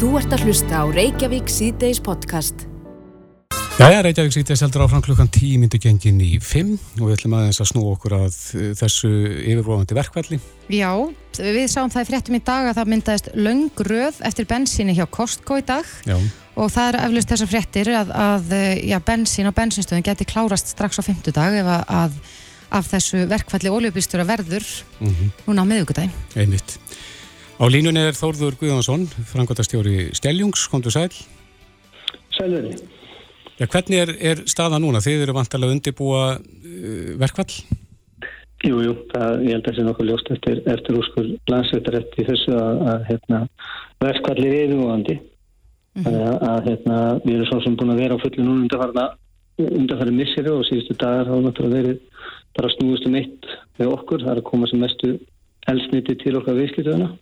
Þú ert að hlusta á Reykjavík síðdeis podcast. Jæja, Reykjavík síðdeis heldur áfram klukkan 10 myndu gengin í 5 og við ætlum aðeins að snú okkur að þessu yfirvofandi verkvalli. Já, við sáum það í fréttum í dag að það myndaðist löng röð eftir bensíni hjá Costco í dag Já, og það er eflust þessar fréttir að, að já, bensín og bensinstöðin geti klárast strax á 50 dag ef að, að af þessu verkvalli oljubýstur að verður mm núna á miðugudaginn. einmitt. Á línunni er Þórður Guðjónsson, frangotastjóri Skeljungs, komdu sæl. Sælveri. Já, hvernig er, er staða núna? Þið eru vantarlega að undirbúa uh, verkvall? Jú, jú, það, ég held að það sé nokkuð ljóst eftir, eftir úrskur landsveitarætt í þessu að, að hérna, verkvallir er yfirvóðandi. Þannig að, að hérna, við erum svo sem búin að vera á fullu núna undarfarna, undarfarið misseri og síðustu dagar hafa náttúrulega verið bara snúist um eitt við okkur. Það er að koma sem mestu elsniti til okkar viðskiptöðuna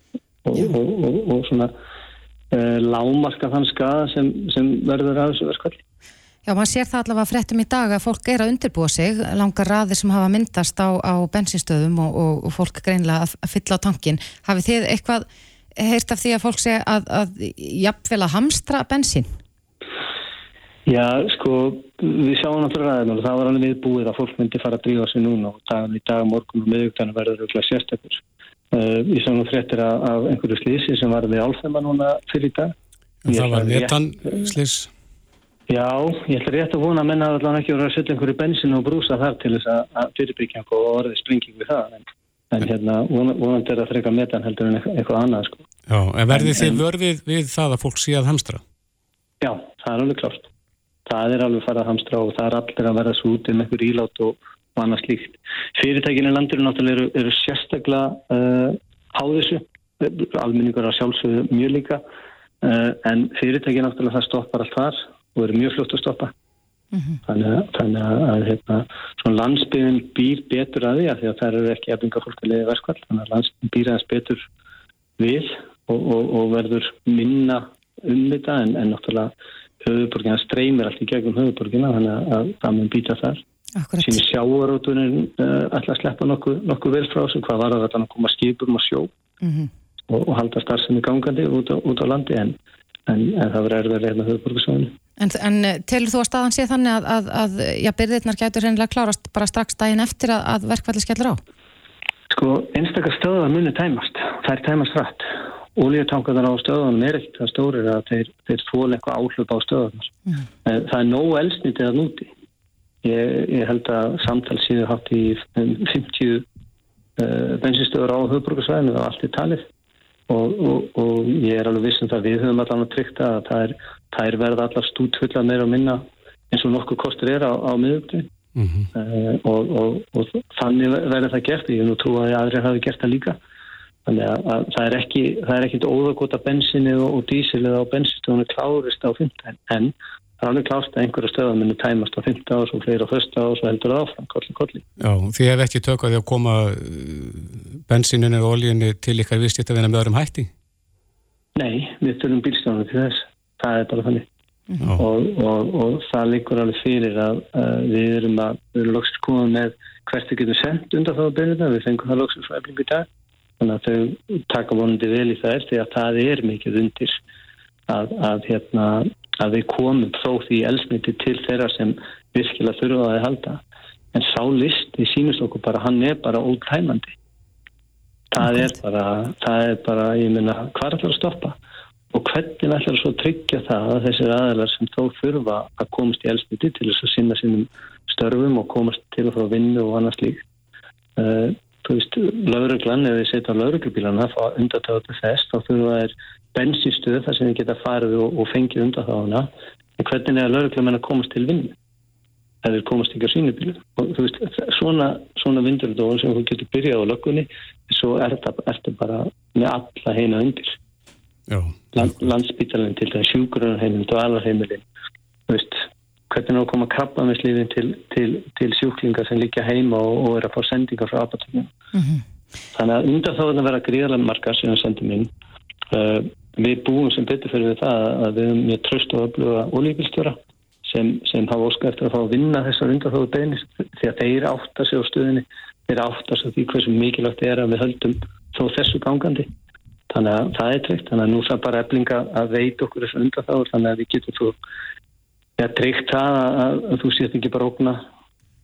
og, og, og, og svona uh, lámarka þann skada sem, sem verður af þessu verkvalli. Já, maður sér það allavega fréttum í dag að fólk er að undirbúa sig, langar raðir sem hafa myndast á, á bensinstöðum og, fólk greinlega að, að fylla á tankin. Hafið þið eitthvað heyrt af því að fólk segja að, að jafnvel að hamstra bensín? Já, sko, við sjáum náttúrulega ræðin og það var alveg viðbúið að fólk myndi fara að drífa sig núna og dagan í dag, morgun og miðugtan verður auðvitað sérstakur. Ég sá nú fréttir af, af einhverju slísi sem var við álfema núna fyrir í dag. Það var netan slis. Já, ég ætla rétt að vona að menna allan ekki voru að setja einhverju bensin og brúsa þar til þess að- að fyrirbyggja og orðið springing við það. En, en hérna, vona- vonandi er að freka metan heldur en eitthvað, annað, sko. Já, en verðið En- þið vörfið við það að fólk sé að hamstra? Já, það er alveg klárt. Það er alveg farað að hamstra og það er allir að verða svo út um einhver ílát og, og annað slíkt. Fyrirtækinu í landinu náttúrulega eru, eru sérstaklega uh, á þessu. Almenningur er að sjálfsögðu mjög líka. Uh, en fyrirtækinu náttúrulega það stoppar allt þar og eru mjög fljótt að stoppa. Þannig, að- þannig að, að hérna, svona landsbyðin býr betur að því að því að það eru ekki efninga fólk að leiði verkvall. Þannig að landsbyðin býr aðeins betur við og, og, og verður minna um þetta en, en náttúrulega höfuborgina streymir allt í gegnum höfuborgina þannig að, að það mun býta þar. Akkurat. Sýnir sjáarótunin uh, ætla að sleppa nokkuð nokku vel frá þessu hvað var að þetta að koma skipum og sjó Mm og, og halda starfsemi gangandi út á, út á landi en, en, en það verður erfið hérna höfuborgarsvæðinu. En, en eh, telur þú að staðan sé þannig að, að, að já, byrðirnar gætur reynilega klárast bara strax daginn eftir að, að verkvalli skellur á? Sko, einstakar stöðar muni tæmast. Það er tæmast rætt. Ólíutankarnar á stöðunum er ekkert það stórir að þeir, þeir fóla eitthvað áhlöp á stöðunar. Mm. Það er nógu elsnitið að núti. Ég, ég held að samtal síðu haft í um 50 uh, bensinstöður á höfbrukarsvæðinu og allt er talið. Og, og, og ég er alveg viss um það við höfum allan að trykta að það er, það er verða allar stútfulla meira og minna eins og nokkuð kostur er á, á miðugdegi. Mm Uh, og, og, og þannig verður það gert ég nú trú að aðrir hafi gert það líka þannig að, að það er ekki það er ekkit óðagóta bensinni og, dísil eða á bensinstöðunum klárist á 15 en það er alveg klárt að einhverja stöðum muni tæmast á 15 ás og fleiri á första ás og heldur það áfram, kolli kolli Já, þið hef ekki tök á því að koma uh, bensinin eða oljunni til ykkar viðstýtt að vinna með öðrum hætti? Nei, við þurfum bílstjónum til þess. Það er bara þannig. Já, og, og, og það liggur alveg fyrir að, að við erum að við erum loksins komað með hvert við getum sendt undan þá að byrja við fengum það loksins frá eflingu í dag. Þannig að þau taka vonandi vel í það því að það er mikið undir að, að, hérna, að við komum þó því elsniti til þeirra sem virkilega þurfa að halda. En sá list í sínust okkur bara hann er bara ótæmandi. Það er bara það er bara, ég minna, hvað það að stoppa? Og hvernig ætlar það svo að tryggja það að þessir aðalar sem þó þurfa að komast í elsniti til þess að sinna sínum störfum og komast til að fá vinnu og annars líkt uh, þú veist, lauruglan ef við setja á lauruglubílana að fá undatáða til þess þá þurfa þær bensinstöð þar sem þið geta farið og, og fengið undatáðuna en hvernig er að komast til vinnu? Ef þeir komast ekki á sínubílu og þú veist, svona, svona vindurdóðan sem þú getur byrjað á löggunni svo er þetta bara með alla heina undir. Land, landsbítalinn til það sjúkurunarheimilin, dvalarheimilin. Þú veist, hvernig er að koma krabba með slífin til, til, til sjúklingar sem liggja heima og, og er að fá sendingar frá apatöknum. Mm Þannig að undan þá að vera gríðarlega margar sem við sendum inn uh, við búum sem betur fyrir það að við erum með tröst og öfluga olíbílstjóra sem, sem hafa óskar eftir að fá að vinna þessar undan þá beðnis því að þeir átta sig á stöðinni þeir átta sig á því hversu mikilvægt er að við höldum þó þessu gangandi. Þannig að það er tryggt þannig að nú það bara eflinga að veit okkur þessu undan þá þannig að við getum þú ja, tryggt það að, að þú sést ekki bara okna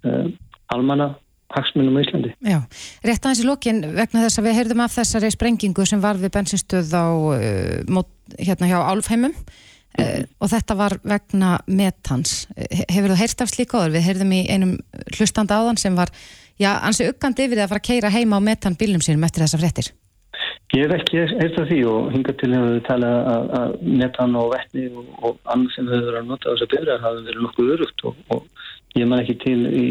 uh, almanna hagsmunum í Íslandi. Já, rétt aðeins í lókin vegna þess að við heyrðum af þessari sprengingu sem var við bensinstöð á uh, hérna hjá Álfheimum Uh, og þetta var vegna metans. Hefur þú heyrst af slíka áður? Við heyrðum í einum hlustanda áðan sem var, já, ansi uggandi yfir að fara að keira heima á metan bílum sínum eftir þessa frettir. Ég hef ekki heyrst af því og hinga til að við tala að, metan og vettni og, og annað sem við höfum verið að nota á þess að byrja hafa verið nokkuð örugt og, og ég man ekki til í,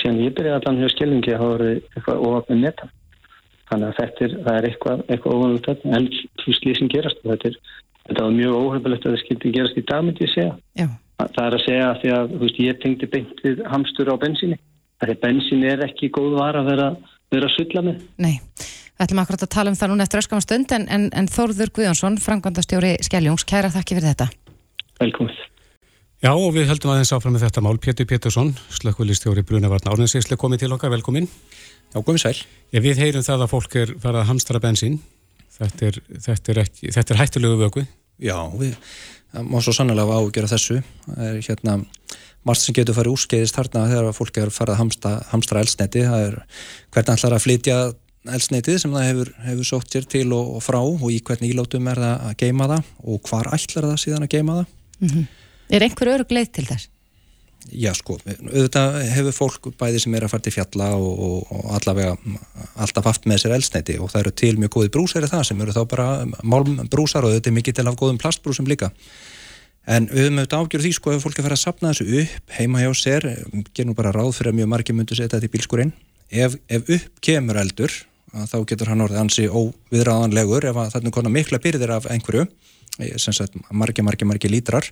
síðan ég byrjaði allan hjá skilningi að hafa verið eitthvað ofað metan. Þannig að þetta er, er eitthvað, eitthvað ofað en þú slýsing gerast og þetta er þetta var mjög óhefðilegt að það skildi gerast í dag myndi ég segja. Já. Það er að segja að því að veist, ég tengdi beint við hamstur á bensíni. Það er bensín er ekki góð var að vera, vera sulla með. Nei, við ætlum akkurat að tala um það núna eftir öskamast stund en, en, en Þórður Guðjónsson, frangvandastjóri Skeljóns, kæra þakki fyrir þetta. Velkomið. Já og við heldum aðeins áfram með þetta mál. Pétur Pétursson, slökkvöldistjóri Brunavarn Árnensísle komið til okkar, velkomin. Já, komið sæl. Ég við heyrum það að fólk er farað að hamstra bensín. Þetta er, þetta er, ekki, þetta er hættulegu vöku. Já, við má svo sannlega ágjöra þessu. Það er hérna margt sem getur farið úrskeiðist þarna þegar fólk er farið að hamstra, hamstra elsneti. Það er hvernig ætlar að flytja elsnetið sem það hefur, hefur sótt sér til og, og frá og í hvernig ílátum er það að geima það og hvar ætlar það síðan að geima það. Mm -hmm. Er einhver örug leið til þess? Já sko, auðvitað hefur fólk bæði sem er að fara til fjalla og, og, og allavega alltaf haft með sér elsneiti og það eru til mjög góði brúsar í það sem eru þá bara málmbrúsar og er mikið til af góðum plastbrúsum líka. En við höfum auðvitað ágjörð því sko ef fólk er að fara að sapna þessu upp heima hjá sér, genum bara ráð fyrir að mjög margir myndu setja þetta í bílskurinn ef, ef upp kemur eldur þá getur hann orðið ansi óviðræðanlegur ef þannig konar mikla byrðir af einhverju margir, margir lítrar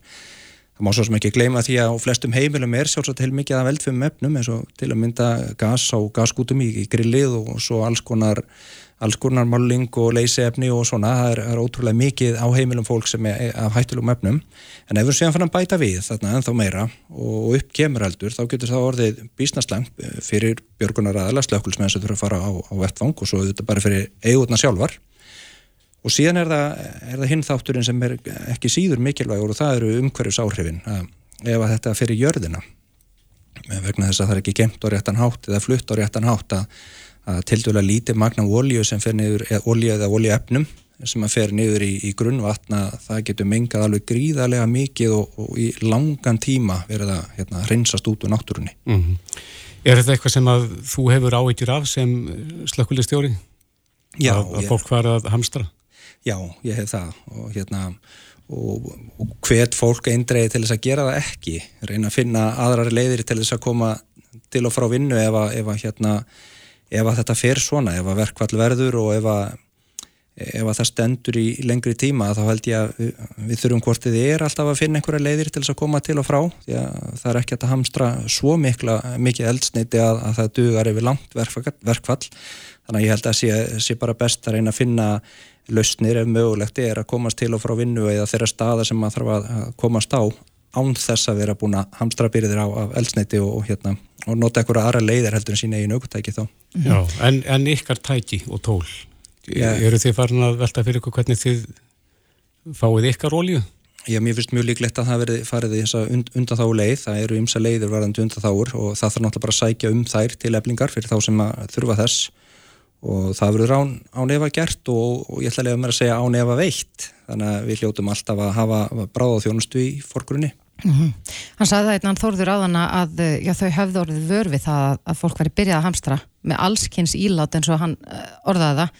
Það má svo sem ekki gleyma því að á flestum heimilum er sjálfsagt heil mikið af eldfum efnum eins og til að mynda gas á gaskútum í, grillið og svo alls konar, alls konar máling og leysiefni og svona. Það er, er ótrúlega mikið á heimilum fólk sem er af hættulegum efnum. En ef við séum fann að bæta við þarna ennþá meira og upp kemur eldur þá getur það orðið bísnaslengt fyrir björgunar aðala, slökkulsmenn sem þurfa að fara á, á vettvang og svo þetta bara fyrir eigurna sjálfar. Og síðan er það, er það hinn þátturinn sem er ekki síður mikilvægur og það eru umhverjus áhrifin ef að þetta fyrir jörðina vegna þess að það er ekki gemt á réttan hátt eða flutt á réttan hátt að, að til dæla lítið magna ólíu sem fer niður, eða ólíu eða ólíuefnum sem að fer niður í, í grunnvatna það getur mengað alveg gríðarlega mikið og, og í langan tíma verið að hérna, reynsast út úr náttúrunni mm -hmm. Er þetta eitthvað sem að þú hefur áhyggjur af sem slökkulistjóri? Já. Að, að fólk fara að hamstra? Já, ég hef það og hérna og, og hvert fólk eindreiði til þess að gera það ekki. Reyna að finna aðrar leiðir til þess að koma til og frá vinnu ef að, ef að, hérna, ef að þetta fer svona ef að verkvall verður og ef að ef að það stendur í lengri tíma þá held ég að við þurfum hvort þið er alltaf að finna einhverja leiðir til þess að koma til og frá því að það er ekki að hamstra svo mikla, mikið eldsneiti að, að það dugar yfir langt verkfall. Þannig að ég held að sé, sé bara best að reyna að finna lausnir ef mögulegt er að komast til og frá vinnu eða þeirra staða sem maður þarf að komast á án þess að vera búin að hamstra byrðir á eldsneiti og, hérna, og nota einhverja aðra leiðir heldur en sína eigin aukutæki þá. Já, en, en ykkar tæki og tól, Já. eru þið farin að velta fyrir ykkur hvernig þið fáið ykkar ólíu? Já, mér finnst mjög líklegt að það verði farið í þessa und, undan þá leið, það eru ymsa leiðir varðandi undan þáur og það þarf náttúrulega bara að sækja um þær til eflingar fyrir þá sem þurfa þess og það verður án, án efa gert og, og ég ætla að lega mér að segja án efa veitt. Þannig að við hljótum alltaf að hafa bráða þjónustu í forgrunni. Mm -hmm. Hann sagði það einnan Þórður áðana að já, þau höfðu orðið vörfi það að fólk veri byrjað að hamstra með allskynns ílát eins og hann eh, orðaði það.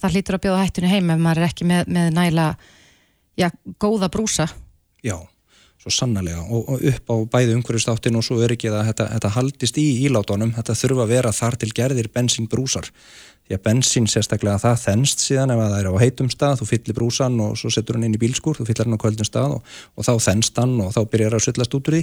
Það hlýtur að bjóða hættunni heim ef maður er ekki með, með næla já, góða brúsa. Já, svo sannlega og, og upp á bæði umhverjastáttin og svo er ekki það þetta, þetta haldist í ílátunum. Þetta þurfa að vera þar til gerðir bensínbrúsar því að bensín sérstaklega það þennst síðan ef það er á heitum stað, þú fyllir brúsan og svo setur hann inn í bílskur, þú fyllir hann á kvöldum stað og, og þá þennst hann og þá byrjar að sullast út úr því.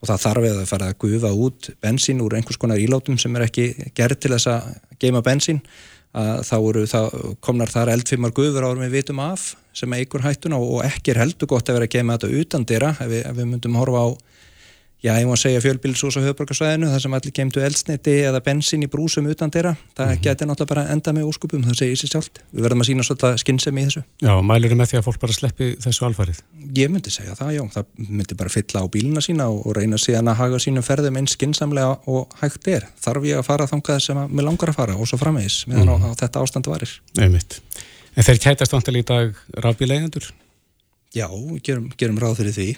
Og það þarf eða að fara að gufa út bensín úr einhvers konar ílátum sem er ekki gerð til þess að geima bensín þá eru, þá komnar þar eldfimar gufur árum við vitum af sem eigur hættuna og ekki er heldur gott að vera að geima þetta utan dyrra ef við, ef við myndum horfa á já, ég má segja fjölbílisús á höfborgarsvæðinu þar sem allir kemdu eldsneiti eða bensin í brúsum utan þeirra, það mm -hmm. geti náttúrulega bara enda með óskupum, það segir sér sjálft við verðum að sína svolítið skinnsemi í þessu Já, mælur með því að fólk bara sleppi þessu alfarið? Ég myndi segja það, já, það myndi bara fylla á bíluna sína og, og reyna síðan að haga sínum ferðum eins skinsamlega og hægt er þarf ég að fara þangað sem að mér langar að fara og svo framvegis meðan mm -hmm. á, á þetta ástand varir. En þeir kætast vantilega í dag rafbíleigendur? Já, gerum, gerum ráð fyrir því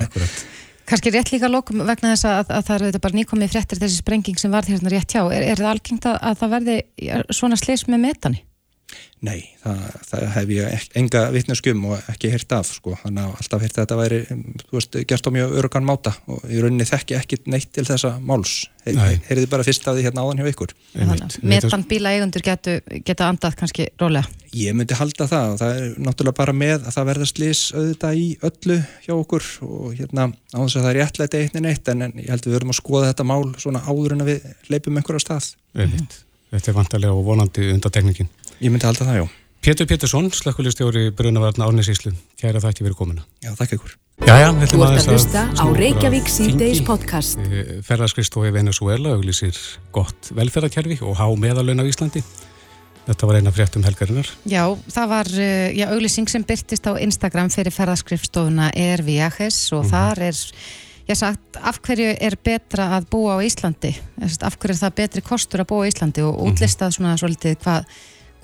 Akkurat Kanski rétt líka lókum vegna þess að, að það eru bara nýkomið fréttir þessi sprenging sem var hérna rétt hjá. Er, er það algengt að, að það verði svona sleis með metani? Nei, það, það hef ég enga vittneskum og ekki hirt af sko, þannig að alltaf hirt að þetta væri þú veist, gert á mjög örugan máta og í rauninni þekki ekki neitt til þessa máls. Heyrði bara fyrst af því hérna áðan hjá ykkur? Metan bíla eigundur geta andað kannski rólega. Ég myndi halda það og það er náttúrulega bara með að það verða slís auðvitað í öllu hjá okkur og hérna á þess að það er réttlega einnig neitt en, en ég held að við verðum að skoða þetta mál svona áður en að við leipum einhverja stað. Þetta er vantarlega og vonandi undatekningin Ég myndi halda það, já. Pétur Pétursson, slökkulistjóri Brunavarna Árnesíslu. Kæra þætti verið komuna. Já, þakka ykkur. Já, já, við ætlum að hlusta á Reykjavík síðdeis podcast. Eh, Ferðarskristói Venezuela auglísir gott velferðarkerfi og há meðalögn á Íslandi. Þetta var eina fréttum helgarinnar. Já, það var eh, já, auglísing sem byrtist á Instagram fyrir ferðarskrifstofuna er Viajes og mm. þar er ég sagt, af hverju er betra að búa á Íslandi? Af hverju er það betri kostur að búa á Íslandi og mhm. útlistað svona svolítið hvað,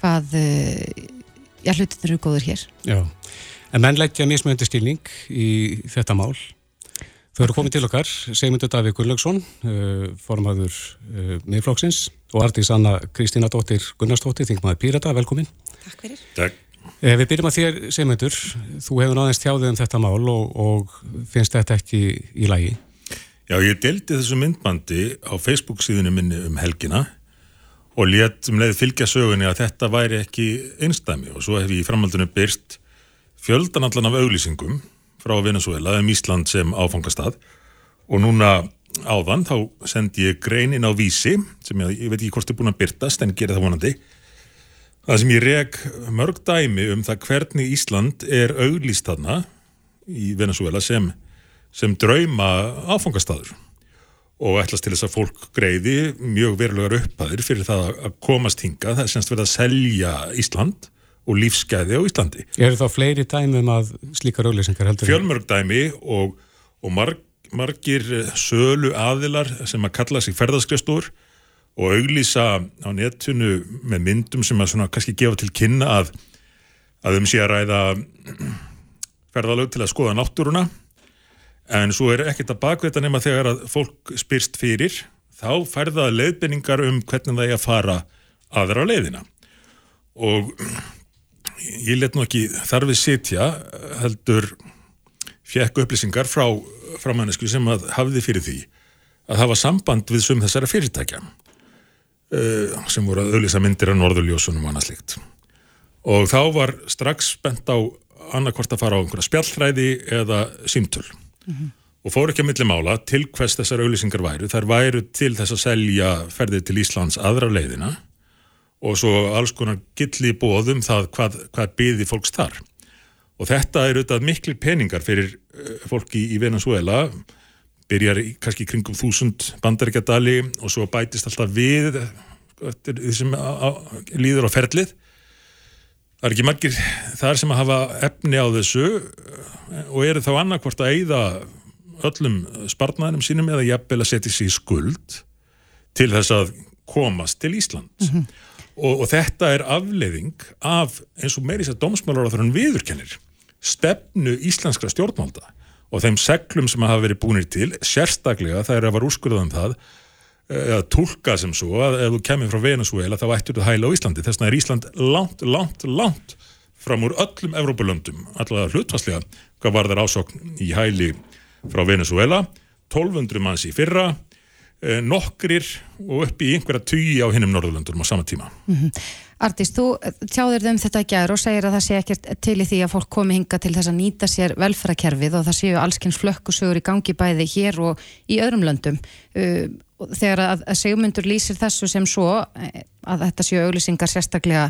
hvað eh, já, hlutin eru góður hér. Já, en menn leggja mismöndi stilning í þetta mál. Þau eru komið til okkar, segmundur Davík Gunnlaugsson, eh, formadur eh, miðflóksins og artís Anna Kristína Dóttir Gunnarsdóttir, þingmaður Pírata, velkomin. Takk fyrir. Takk. Eh, við byrjum að þér, Seymundur, þú hefur náðist þjáðið um þetta mál og, og finnst þetta ekki í lagi? Já, ég deldi þessu myndbandi á Facebook síðinu minni um helgina og létt um leið fylgja sögunni að þetta væri ekki einstæmi og svo hef ég í framhaldinu byrst fjöldanallan af auglýsingum frá Venezuela um Ísland sem áfangastad og núna áðan þá sendi ég greinin á vísi sem ég, ég veit ekki hvort er búin að byrtast en gera það vonandi Það sem ég reg mörg dæmi um það hvernig Ísland er auglýst þarna í Venezuela sem, sem drauma áfangastadur og ætlast til þess að fólk greiði mjög verulegar upphæðir fyrir það að komast hinga, það er semst verið að selja Ísland og lífsgæði á Íslandi. Er það fleiri dæmi um að slíkar auglýsingar heldur? Fjölmörg dæmi og, og marg, margir sölu aðilar sem að kalla sig ferðaskrifstór og auglýsa á netinu með myndum sem að svona kannski gefa til kynna að að um sé að ræða ferðalög til að skoða náttúruna en svo er ekkert að baka þetta nema þegar að fólk spyrst fyrir þá færða leiðbynningar um hvernig það er að fara aðra leiðina. Og ég let nú ekki þarfið sitja heldur fjekk upplýsingar frá, frá mannesku sem að hafði fyrir því að hafa samband við sum þessara fyrirtækja Eh, sem voru að auðvisa myndir af norðurljósunum og annað slikt og þá var strax spennt á annarkvort að fara á einhverja spjallhræði eða símtöl mm -hmm. og fór ekki að milli mála til hvers þessar auðlýsingar væru. Þær væru til þess að selja ferðið til Íslands aðra leiðina og svo alls konar gilli bóðum það hvað, hvað byði fólks þar. Og þetta er auðvitað miklu peningar fyrir eh, fólki í Venezuela byrjar í kannski kringum þúsund bandaríkjadali og svo bætist alltaf við því sem líður á ferlið það er ekki margir þar sem að hafa efni á þessu og eru þá annarkvort að eigða öllum spartnaðinum sínum eða jafnvel að setja sér skuld til þess að komast til Ísland mm -hmm. og, og þetta er afleiðing af eins og meirins að domsmálar á þarun viðurkennir stefnu íslenskra stjórnmálda og þeim seglum sem hafa verið búinir til, sérstaklega það er að var úrskurðan um það eh, tólka sem svo að ef þú kemur frá Venezuela þá ættur þú hæla á Íslandi þess vegna er Ísland langt, langt, langt fram úr öllum Evrópulöndum allavega hlutvarslega hvað var þar ásokn í hæli frá Venezuela 1200 manns í fyrra eh, nokkrir og upp í einhverja tugi á hinnum Norðurlöndum á sama tíma mm -hmm. Artís, þú tjáður þau um þetta að gera og segir að það sé ekkert til í því að fólk komi hinga til þess að nýta sér velfærakerfið og það séu allskynns flökkusögur í gangi bæði hér og í öðrum löndum. Þegar að, að segjumundur lýsir þessu sem svo eh, að þetta séu auglýsingar sérstaklega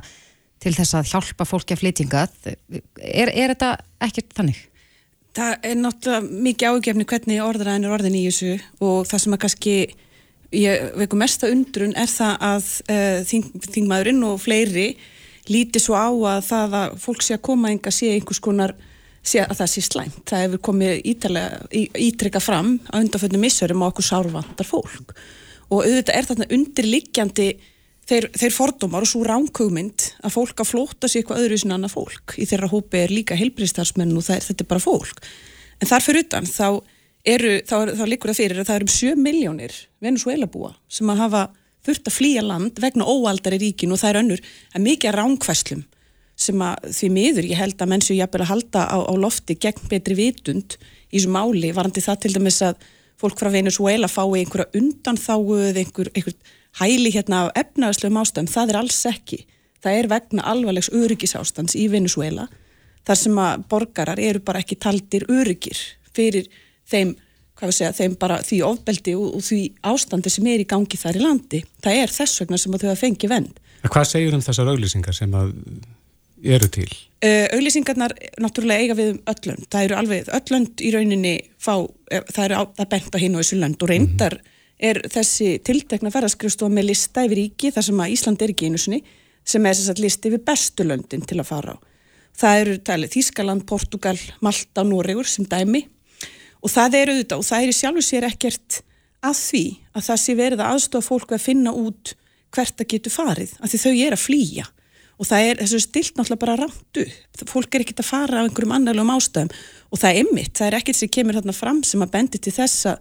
til þess að hjálpa fólki að flytjinga, er, er þetta ekkert þannig? það er náttúrulega mikið ágefni hvernig orðræðin er orðin í þessu og það sem að kannski ég veiku mesta undrun er það að uh, þing, þingmaðurinn og fleiri líti svo á að það að fólk sé að koma enga sé einhvers konar sé að það sé slæmt. Það hefur komið ítrykka fram á undanföldum missurum á okkur sárvandar fólk og auðvitað er þarna undirliggjandi þeir, þeir fordómar og svo ránkugmynd að fólk að flóta sér eitthvað öðru sem annað fólk. Í þeirra hópi er líka heilbriðstarsmenn og er, þetta er bara fólk. En þar fyrir utan þá, eru, þá, er, þá líkur það fyrir að það eru um 7 miljónir Venezuela búa sem að hafa þurft að flýja land vegna óaldar í ríkin og það er önnur að mikið ránkvæslum sem að því miður ég held að mennsu ég að halda á, á lofti gegn betri vitund í þessu máli varandi það til dæmis að fólk frá Venezuela fái einhverja undanþáu eða einhver, einhver hæli hérna af efnaðslegum ástæðum, það er alls ekki. Það er vegna alvarlegs öryggisástans í Venezuela þar sem að borgarar eru bara ekki taldir öryggir fyrir þeim, segja, þeim bara því ofbeldi og, og því ástandi sem er í gangi þar í landi. Það er þess vegna sem þau að fengi vend. Hvað segjur um þessar auglýsingar sem eru til? Uh, auglýsingarnar náttúrulega eiga við um öllönd. Það eru alveg öllönd í rauninni fá, eh, það eru bent á hinn og þessu lönd og reyndar mm -hmm er þessi tiltekna ferðarskristofa með lista yfir ríki þar sem að Ísland er ekki einu sinni sem er þess að listi yfir bestu löndin til að fara á. Það eru talið Þískaland, Portugal, Malta og Noregur sem dæmi og það eru auðvitað og það er í sjálfu sér ekkert að því að það sé verið að aðstofa fólku að finna út hvert að getur farið, af því þau er að flýja og það er þessu stilt náttúrulega bara ráttu, fólk er ekkert að fara á einhverjum annarlegum ástöðum og það er ymmit, það er ekkert sem kemur þarna fram sem að bendi til þessa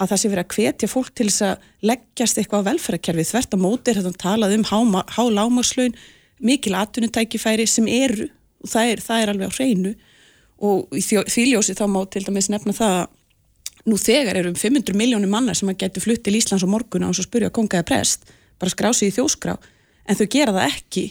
að það sé verið að hvetja fólk til þess að leggjast eitthvað á velferðarkerfi þvert að móti er þetta talað um hálámarslaun, há mikil atvinnutækifæri sem eru og það er, það er alveg á hreinu. Og í þvíljósi þá má til dæmis nefna það að nú þegar eru um 500 miljónir mannar sem að getur flutt til Íslands og morguna og svo spurja kongaði prest, bara skrá sig í þjóskrá en þau gera það ekki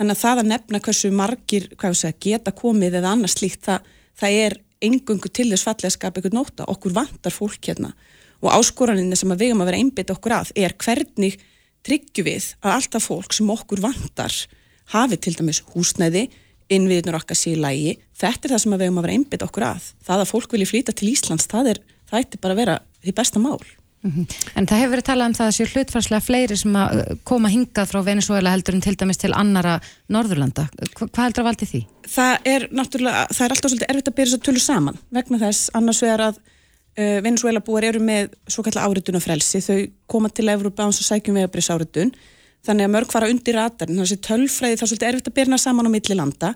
þannig að það að nefna hversu margir segja, geta komið eða annars slíkt það, það er engungu til þess fallega að skapa ykkur nóta, okkur vantar fólk hérna og áskoraninni sem við erum að vera einbit okkur að er hvernig tryggju við að alltaf fólk sem okkur vantar hafi til dæmis húsnæði, innviðnur okkar síðan lægi, þetta er það sem við erum að vera einbit okkur að. Það að fólk vilji flýta til Íslands, það er, það ætti bara að vera því besta mál. Mm -hmm. En það hefur verið talað um það að séu hlutfarslega fleiri sem að uh, koma hingað frá Venezuela heldur en til dæmis til annara Norðurlanda. Hva, hvað heldur að valdi því? Það er náttúrulega, það er alltaf svolítið erfitt að byrja þess að tölu saman vegna þess annars vegar að uh, Venezuela búar eru með svo kallar áritunafrelsi, þau koma til Európa án svo sækjum við að breysa áritun þannig að mörg fara undir ratarinn, þannig að tölfræði það er svolítið erfitt að byrna saman á milli landa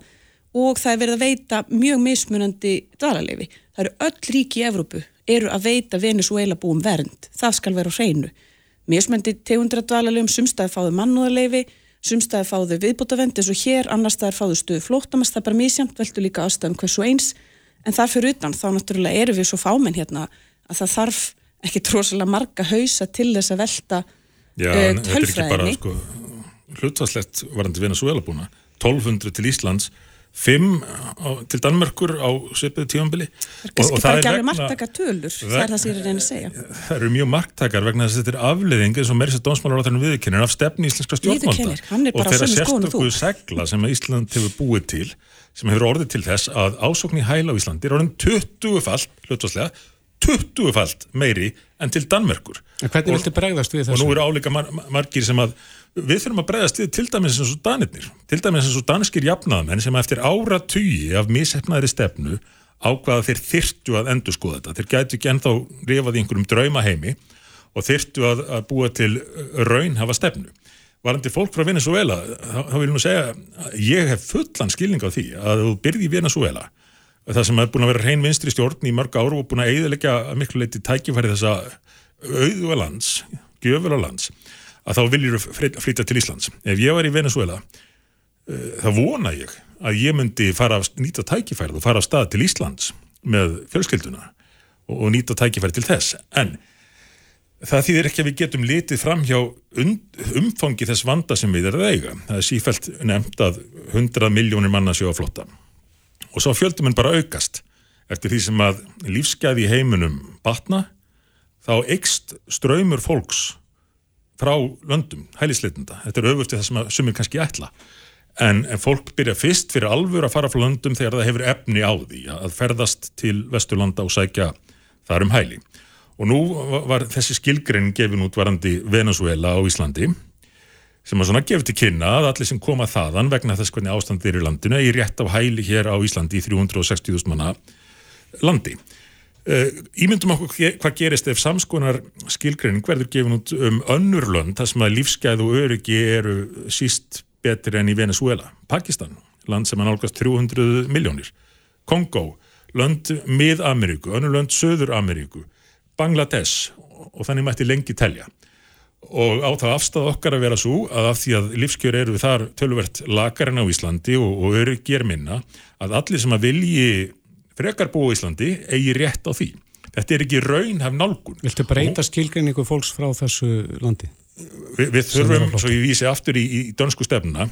og það er verið að veita mjög mismunandi dvalarleifi. Það eru öll ríki í Evrópu eru að veita Venezuela búum vernd, það skal vera á hreinu. Mismundi tegundra dvalarleifum, sumstaði fáðu mannúðarleifi, sumstaði fáðu viðbútavendi eins og hér, annars staðar fáðu stuðu flótamast, það er bara mísjamt, veldu líka aðstæðum hversu eins. En þar fyrir utan þá náttúrulega eru við svo fáminn hérna að það þarf ekki tróðslega marga hausa til þess að velta Já, uh, þetta er ekki bara sko, hlutvarslegt varandi Venezuela búna. 1200 til Íslands 5 til Danmörkur á svipiðu tífambili og, og það er ekki margtakar tölur það er það sem ég er að reyna að segja það eru mjög margtakar vegna þess að þetta er afleðing eins og mér sér þennum viðkennir af stefni íslenska stjórnmálta og þeirra sérstökuðu segla sem Ísland hefur búið til sem hefur orðið til þess að ásókn í hæla á Íslandi er orðin 20 falt, hlutvarslega 20 falt meiri en til Danmörkur. En hvernig viltu bregðast við þessu? Og nú eru áleika mar margir sem að við þurfum að bregðast við til dæmis eins og danirnir, til dæmis eins og danskir jafnaðamenn sem eftir ára tugi af missefnaðri stefnu ákvaða þeir þyrtu að endur skoða þetta. Þeir gætu ekki ennþá rifað í einhverjum draumaheimi og þyrtu að, að búa til raun hafa stefnu. Varandi fólk frá Venezuela, þá, þá vil ég nú segja ég hef fullan skilning á því að þú byrði í Venezuela það sem er búin að vera hrein vinstri stjórn í mörg áru og búin að eiðilegja miklu leiti tækifæri þessa auðvöla lands, gjöfula lands að þá viljur flytja til Íslands. Ef ég var í Venezuela uh, þá vona ég að ég myndi fara að nýta tækifærið og fara að stað til Íslands með fjölskylduna og, nýta tækifærið til þess. En það þýðir ekki að við getum litið fram hjá umfangi þess vanda sem við erum að eiga. Það er sífælt nefnt að 100 miljónir manna séu á flotta og svo fjöldum en bara aukast eftir því sem að lífsgæði í heiminum batna þá eikst ströymur fólks frá löndum, hælisleitunda. Þetta er öfurt í það sem að sumir kannski ætla en, en fólk byrja fyrst fyrir alvör að fara frá löndum þegar það hefur efni á því að ferðast til Vesturlanda og sækja þar um hæli og nú var þessi skilgrein gefin út varandi Venezuela á Íslandi sem að svona gefur til kynna að allir sem koma þaðan vegna þess hvernig ástandið er í landinu er rétt á hæli hér á Íslandi í 360.000 manna landi. Uh, ímyndum okkur hvað gerist ef samskonar skilgreining verður gefin út um önnur lönd þar sem að lífsgæð og öryggi eru síst betri enn í Venezuela, Pakistan, land sem er nálgast 300 miljónir, Kongo, lönd mið-Ameríku, önnur lönd Söður-Ameríku, Bangladesh og þannig mætti lengi telja. Og á það afstæð okkar að vera svo að af því að lífskjör eru þar tölvert lakar en á Íslandi og, og eru ger minna að allir sem að vilji frekar búa í Íslandi eigi rétt á því. Þetta er ekki raunhaf nálgun. Viltu breyta skilgrinningu fólks frá þessu landi? Vi, við þurfum, svo ég vísi aftur í, í dönsku stefnuna,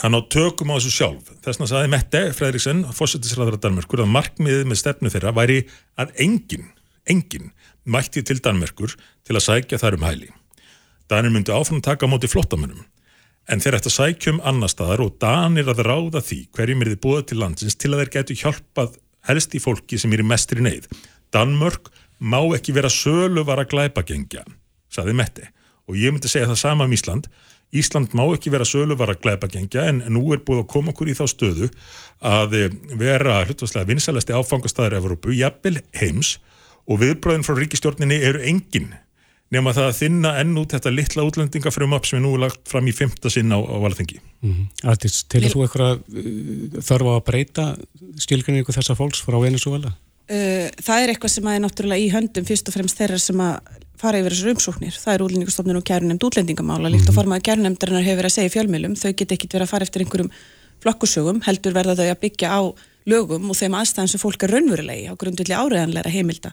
hann á tökum á þessu sjálf. Þess að saði Mette Fredriksen, fósættisræðara Danmörkur, að markmiðið með stefnu þeirra væri að enginn, enginn mætti til Danmörkur til að sækja þar um hæli. Danir myndi áfram taka á móti flottamönnum en þeir ætti að sækjum annar staðar og Danir að ráða því hverjum er þið búið til landsins til að þeir getu hjálpað helst í fólki sem er í mestri neyð. Danmörk má ekki vera sölu var að glæpa gengja, saði Mette. Og ég myndi segja það sama um Ísland. Ísland má ekki vera sölu var að glæpa gengja en nú er búið að koma okkur í þá stöðu að vera hlutvarslega vinsalasti áfangastæður Evrópu, jafnvel heims. Og viðbröðin frá ríkistjórninni eru enginn nema það að þinna enn út þetta litla útlendingafrumap sem er nú lagt fram í fymta sinn á, á valþengi. Mm -hmm. Artist, til þú eitthvað uh, þarf á að breyta skilgrinningu þessa fólks frá Venezuela? Uh, það er eitthvað sem er náttúrulega í höndum fyrst og fremst þeirra sem að fara yfir þessar umsóknir. Það er útlendingastofnun og kærunemnd útlendingamála, líkt og mhm. formaða kærunemndarinnar hefur verið að segja í fjölmjölum. Þau get ekki verið að fara eftir einhverjum flokkusögum, heldur verða þau að byggja á lögum og þeim aðstæðan sem fólk er raunverulegi á grundulli áreðanleira heimilda.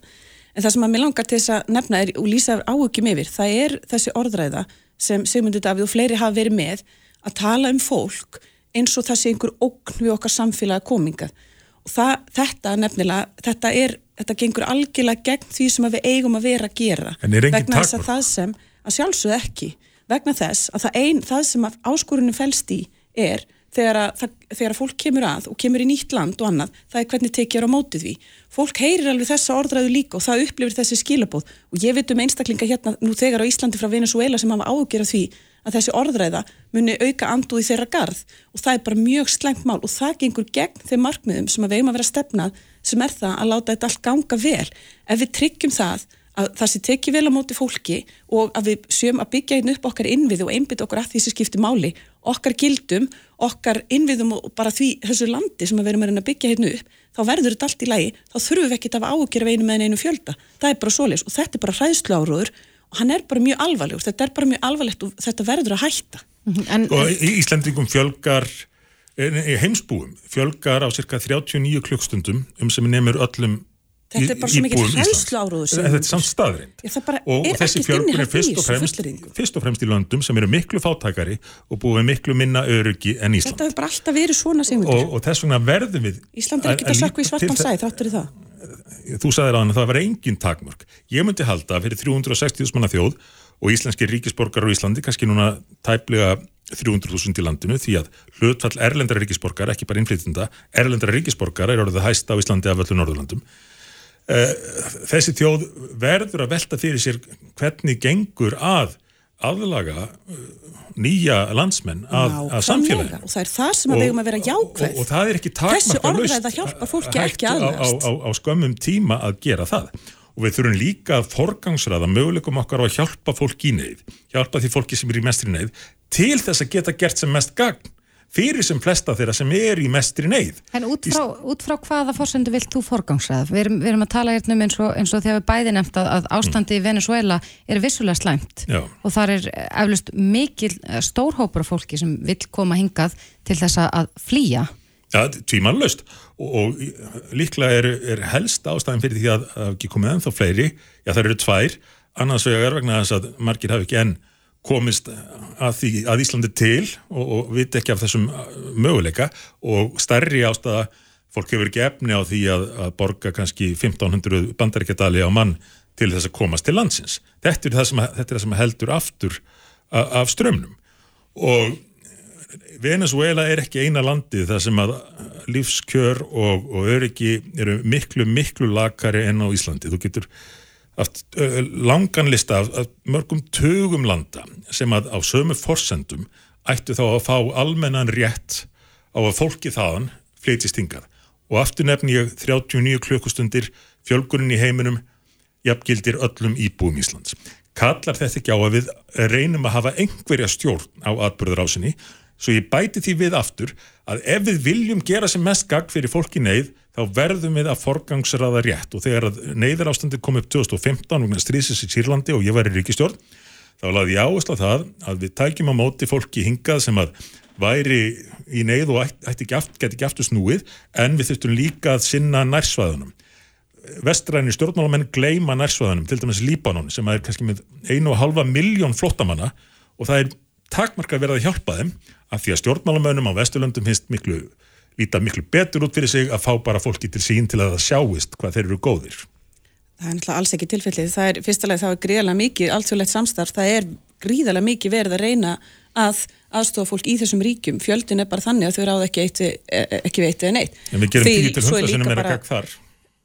En það sem að mér langar til þess að nefna er og lýsa áhugjum yfir, það er þessi orðræða sem Sigmundur Davíð og fleiri hafa verið með að tala um fólk eins og það sé einhver ókn við okkar samfélagi komingað. Og það, þetta nefnilega, þetta er, þetta gengur algjörlega gegn því sem við eigum að vera að gera. En er enginn takmörk? Vegna þess að það sem, að sjálfsögð ekki, vegna þess að það, ein, það sem að áskorunum fælst í er þegar að, þegar að fólk kemur að og kemur í nýtt land og annað, það er hvernig tekið á mótið því. Fólk heyrir alveg þessa orðræðu líka og það upplifir þessi skilabóð og ég veit um einstaklinga hérna nú þegar á Íslandi frá Venezuela sem hafa ágjörð því að þessi orðræða muni auka anduð í þeirra garð og það er bara mjög slengt mál og það gengur gegn þeim markmiðum sem að við eigum að vera stefnað sem er það að láta þetta allt ganga vel. Ef við tryggjum það að það sé tekið vel á móti fólki og að við sjöum að byggja einn upp okkar innvið og einbytt okkur að því sem skiptir máli, okkar gildum, okkar innviðum og bara því þessu landi sem við erum að byggja hérna upp, þá verður þetta allt í lagi, þá þurfum við ekki að ágjöra einu með einu fjölda. Það er bara svoleis og þetta er bara hræðslu áróður og hann er bara mjög alvarlegur, þetta er bara mjög alvarlegt og þetta verður að hætta. En, og í Íslandingum fjölgar heimsbúum fjölgar á cirka 39 klukkstundum um sem nefnir öllum Þetta er bara svo mikið hræðslu áróðu Þetta er samt staðrind og þessi fjölgun er fyrst og, fremst, fyrst og fremst í löndum sem eru miklu fátækari og búið miklu minna öryggi en Ísland. Þetta hefur bara alltaf verið svona og, og þess vegna verðum við Ísland er ekki að sökku í svartan sæð, þáttur í það. Þú sagðir á hann að það var engin takmörk. Ég myndi halda að fyrir 360.000 manna þjóð og íslenski ríkisborgar á Íslandi kannski núna tæplega 300.000 í landinu því að hlutfall erlendara ríkisborgar, ekki bara innflytjunda erlendara ríkisborgar er orðið hæst á Íslandi af öllu Norðurlandum Eh, þessi þjóð verður að velta fyrir sér hvernig gengur að aðlaga eh, nýja landsmenn að, að samfélagi og það er það sem við hefum að vera jákvæð og, og það er ekki takmarka löst á, á, á, á skömmum tíma að gera það. Og við þurfum líka að forgangsraða möguleikum okkar á að hjálpa fólk í neyð hjálpa því fólki sem er í mestri neyð til þess að geta gert sem mest gagn fyrir sem flesta þeirra sem er í mestri neyð. En út frá, út frá hvaða fórsendu vilt þú forgangsræða? Við erum, við erum að tala hérna um eins og, eins og þegar við bæði nefnt að, að ástandi mm. í Venezuela er vissulega slæmt Já. og þar er eflust mikil eh, stórhópur af fólki sem vil koma hingað til þess að flýja. Já, tvímanlaust og, og líklega er, er helst ástæðin fyrir því að, að ekki komið ennþá fleiri, já það eru tvær, annars vegar vegna þess að margir hafi ekki enn komist að, því, að Íslandi til og, og viti ekki af þessum möguleika og stærri ástæða fólk hefur ekki efni á því að, að borga kannski 1500 bandaríkjadali á mann til þess að komast til landsins. Þetta er það sem, er það sem heldur aftur af strömmnum og Venezuela er ekki eina landið þar sem að lífskjör og, og öryggi eru miklu, miklu lakari enn á Íslandi. Þú getur haft uh, langan lista af, af mörgum tögum landa sem að á sömu forsendum ættu þá að fá almennan rétt á að fólki þaðan fleitist hingað. Og aftur nefn ég 39 klukkustundir fjölgunin í heiminum jafngildir öllum íbúum Íslands. Kallar þetta ekki á að við reynum að hafa einhverja stjórn á atbyrðurásinni svo ég bæti því við aftur að ef við viljum gera sem mest gagg fyrir fólki neyð þá verðum við að forgangsraða rétt. Og þegar neyðar ástandi kom upp 2015 og stríðsins í Sýrlandi og ég var í ríkistjórn þá laði ég áherslu á það að við tækjum á móti fólki hingað sem að væri í neyð og ætti ekki, aft, ekki aftur snúið en við þurftum líka að sinna nærsvæðunum. Vestræni stjórnmálamenn gleima nærsvæðunum til dæmis Líbanon sem er kannski með einu og halva miljón flottamanna og það er takmarka verið að hjálpa þeim af því að stjórnmálamönnum á Vesturlöndum finnst miklu, líta miklu betur út fyrir sig að fá bara fólki til sín til að það sjáist hvað þeir eru góðir. Það er náttúrulega alls ekki tilfellið. Það er fyrstulega það er gríðarlega mikið, alltfjörlegt samstarf, það er gríðarlega mikið verið að reyna að aðstofa fólk í þessum ríkjum. Fjöldin er bara þannig að þau ráða ekki, eitt, ekki veit eða neitt. En við gerum því til hundarsunum er að gagð þar.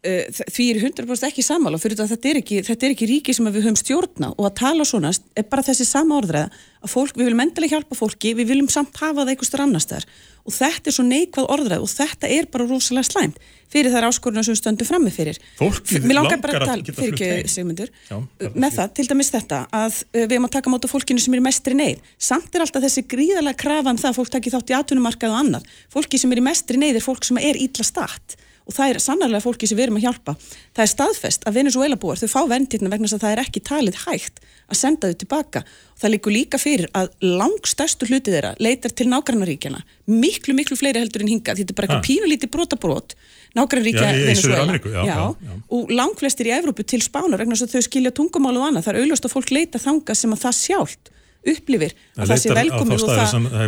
Uh, því er 100% ekki samála fyrir þetta er ekki, þetta er ekki ríki sem við höfum stjórna og að tala svona er bara þessi sama orðræða að fólk, við viljum endilega hjálpa fólki við viljum samt hafa það einhverstur annars þar og þetta er svo neikvæð orðræð og þetta er bara rosalega slæmt fyrir þær áskoruna sem við stöndum frammi fyrir. Fólki langar að, að geta flutt heim. Já, með það, til dæmis þetta að uh, við erum að taka máta fólkinu sem er mestri neyð. Samt er alltaf þessi gríðalega krafa um það að fólk taki þátt í atvinnumarkað og annar fólki sem er mestri neyð er fólk sem er ítla statt og það er sannarlega fólki sem við erum að hjálpa. Það er staðfest að Venezuela búar þau fá venditna vegna þess að það er ekki talið hægt að senda þau tilbaka. Og það líkur líka fyrir að langstæstu hluti þeirra leitar til nágrannaríkjana miklu miklu fleiri heldur en hinga þetta er bara eitthvað pínulíti brotabrót nágrannaríkja Venezuela já, já, já. og langflestir í Evrópu til spánar vegna þess að þau skilja tungumálu og annað. Það er auðvast að fólk leita þanga sem að það sjálft upplifir að það sé velkomið og það, það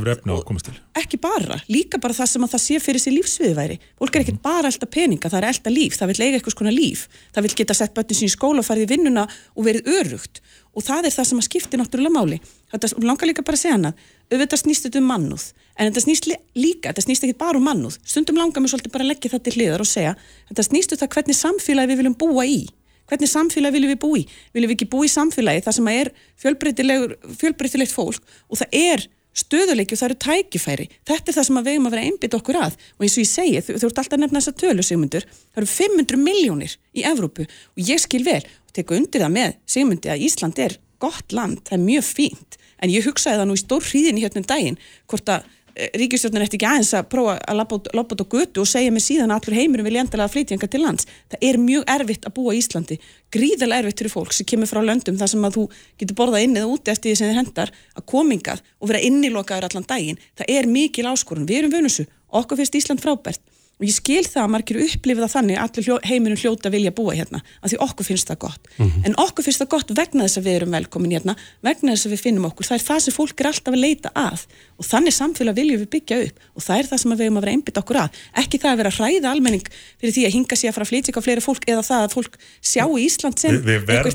ekki bara, líka bara það sem að það sé fyrir sér lífsviðværi fólk er ekkert mm. bara elda peninga, það er elda líf það vil eiga eitthvað svona líf, það vil geta sett böttin sín í skóla og farið í vinnuna og verið örugt og það er það sem að skipti náttúrulega máli. Þetta langar líka bara að segja hana auðvitað snýst þetta um mannúð en þetta snýst líka, þetta snýst ekki bara um mannúð. Stundum langar mér svolítið bara að leggja þetta til hliðar og segja þetta snýst um það hvernig samfélagi við viljum búa í hvernig samfélagi viljum við búi viljum við ekki búi í samfélagi þar sem er fjölbreytilegt fólk og það er stöðuleiki og það eru tækifæri? Þetta er það sem við hefum að vera einbit okkur að. Og eins og ég segi, þú, þú ert alltaf nefna þessa tölu Sigmundur, það eru 500 miljónir í Evrópu og ég skil vel og teku undir það með Sigmundi að Ísland er gott land, það er mjög fínt. En ég hugsaði það nú í stór hríðin í hérna um daginn hvort að ríkistjórnir eftir ekki aðeins að prófa að lappa út á götu og segja mig síðan að allur heimurum vilja endalega að flytja enga til lands. Það er mjög erfitt að búa í Íslandi, gríðilega erfitt fyrir fólk sem kemur frá löndum þar sem að þú getur borðað inn eða úti eftir því sem þið hendar að komingað og vera innilokaður allan daginn. Það er mikil áskorun, við erum vönusu, okkur finnst Ísland frábært og ég skil það að margir upplifið það þannig að allir hljó, heiminum hljóta vilja búa hérna af því okkur finnst það gott. Mm -hmm. en okkur finnst það gott vegna þess að við erum velkomin hérna vegna þess að við finnum okkur. Það er það sem fólk er alltaf að leita að. Og þannig samfélag viljum við byggja upp. Og það er það sem við erum að vera einbit okkur að. Ekki það að vera að hræða almenning fyrir því að hinga sér að fara að flytja á fleiri fólk eða það að fólk sjá í Ísland sem Vi, við verðum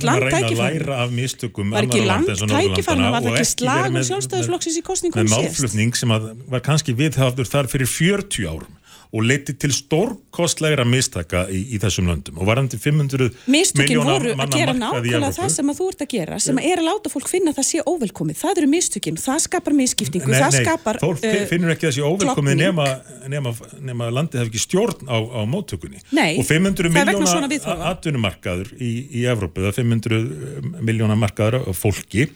að reyna að læra af mistökum var ekki landtækifærna, var ekki slagun sjálfstæðisflokksins í kostningum með málflutning sem var kannski viðhafður þar fyrir 40 árum og leiti til stórkostlegra mistaka í, í þessum löndum. Og varandi 500 Mistökin voru að gera nákvæmlega það sem að þú ert að gera sem að er að láta fólk finna að það sé óvelkomið. Það eru mistökin, það skapar misskiptingu nei, það nei, skapar fólk uh, finnur ekki að það sé óvelkomið nema, nema, nema landið hef ekki stjórn á, á móttökunni. Nei, og 500 miljóna atvinnumarkaður í, í Evrópu, það 500 miljóna markaður af fólki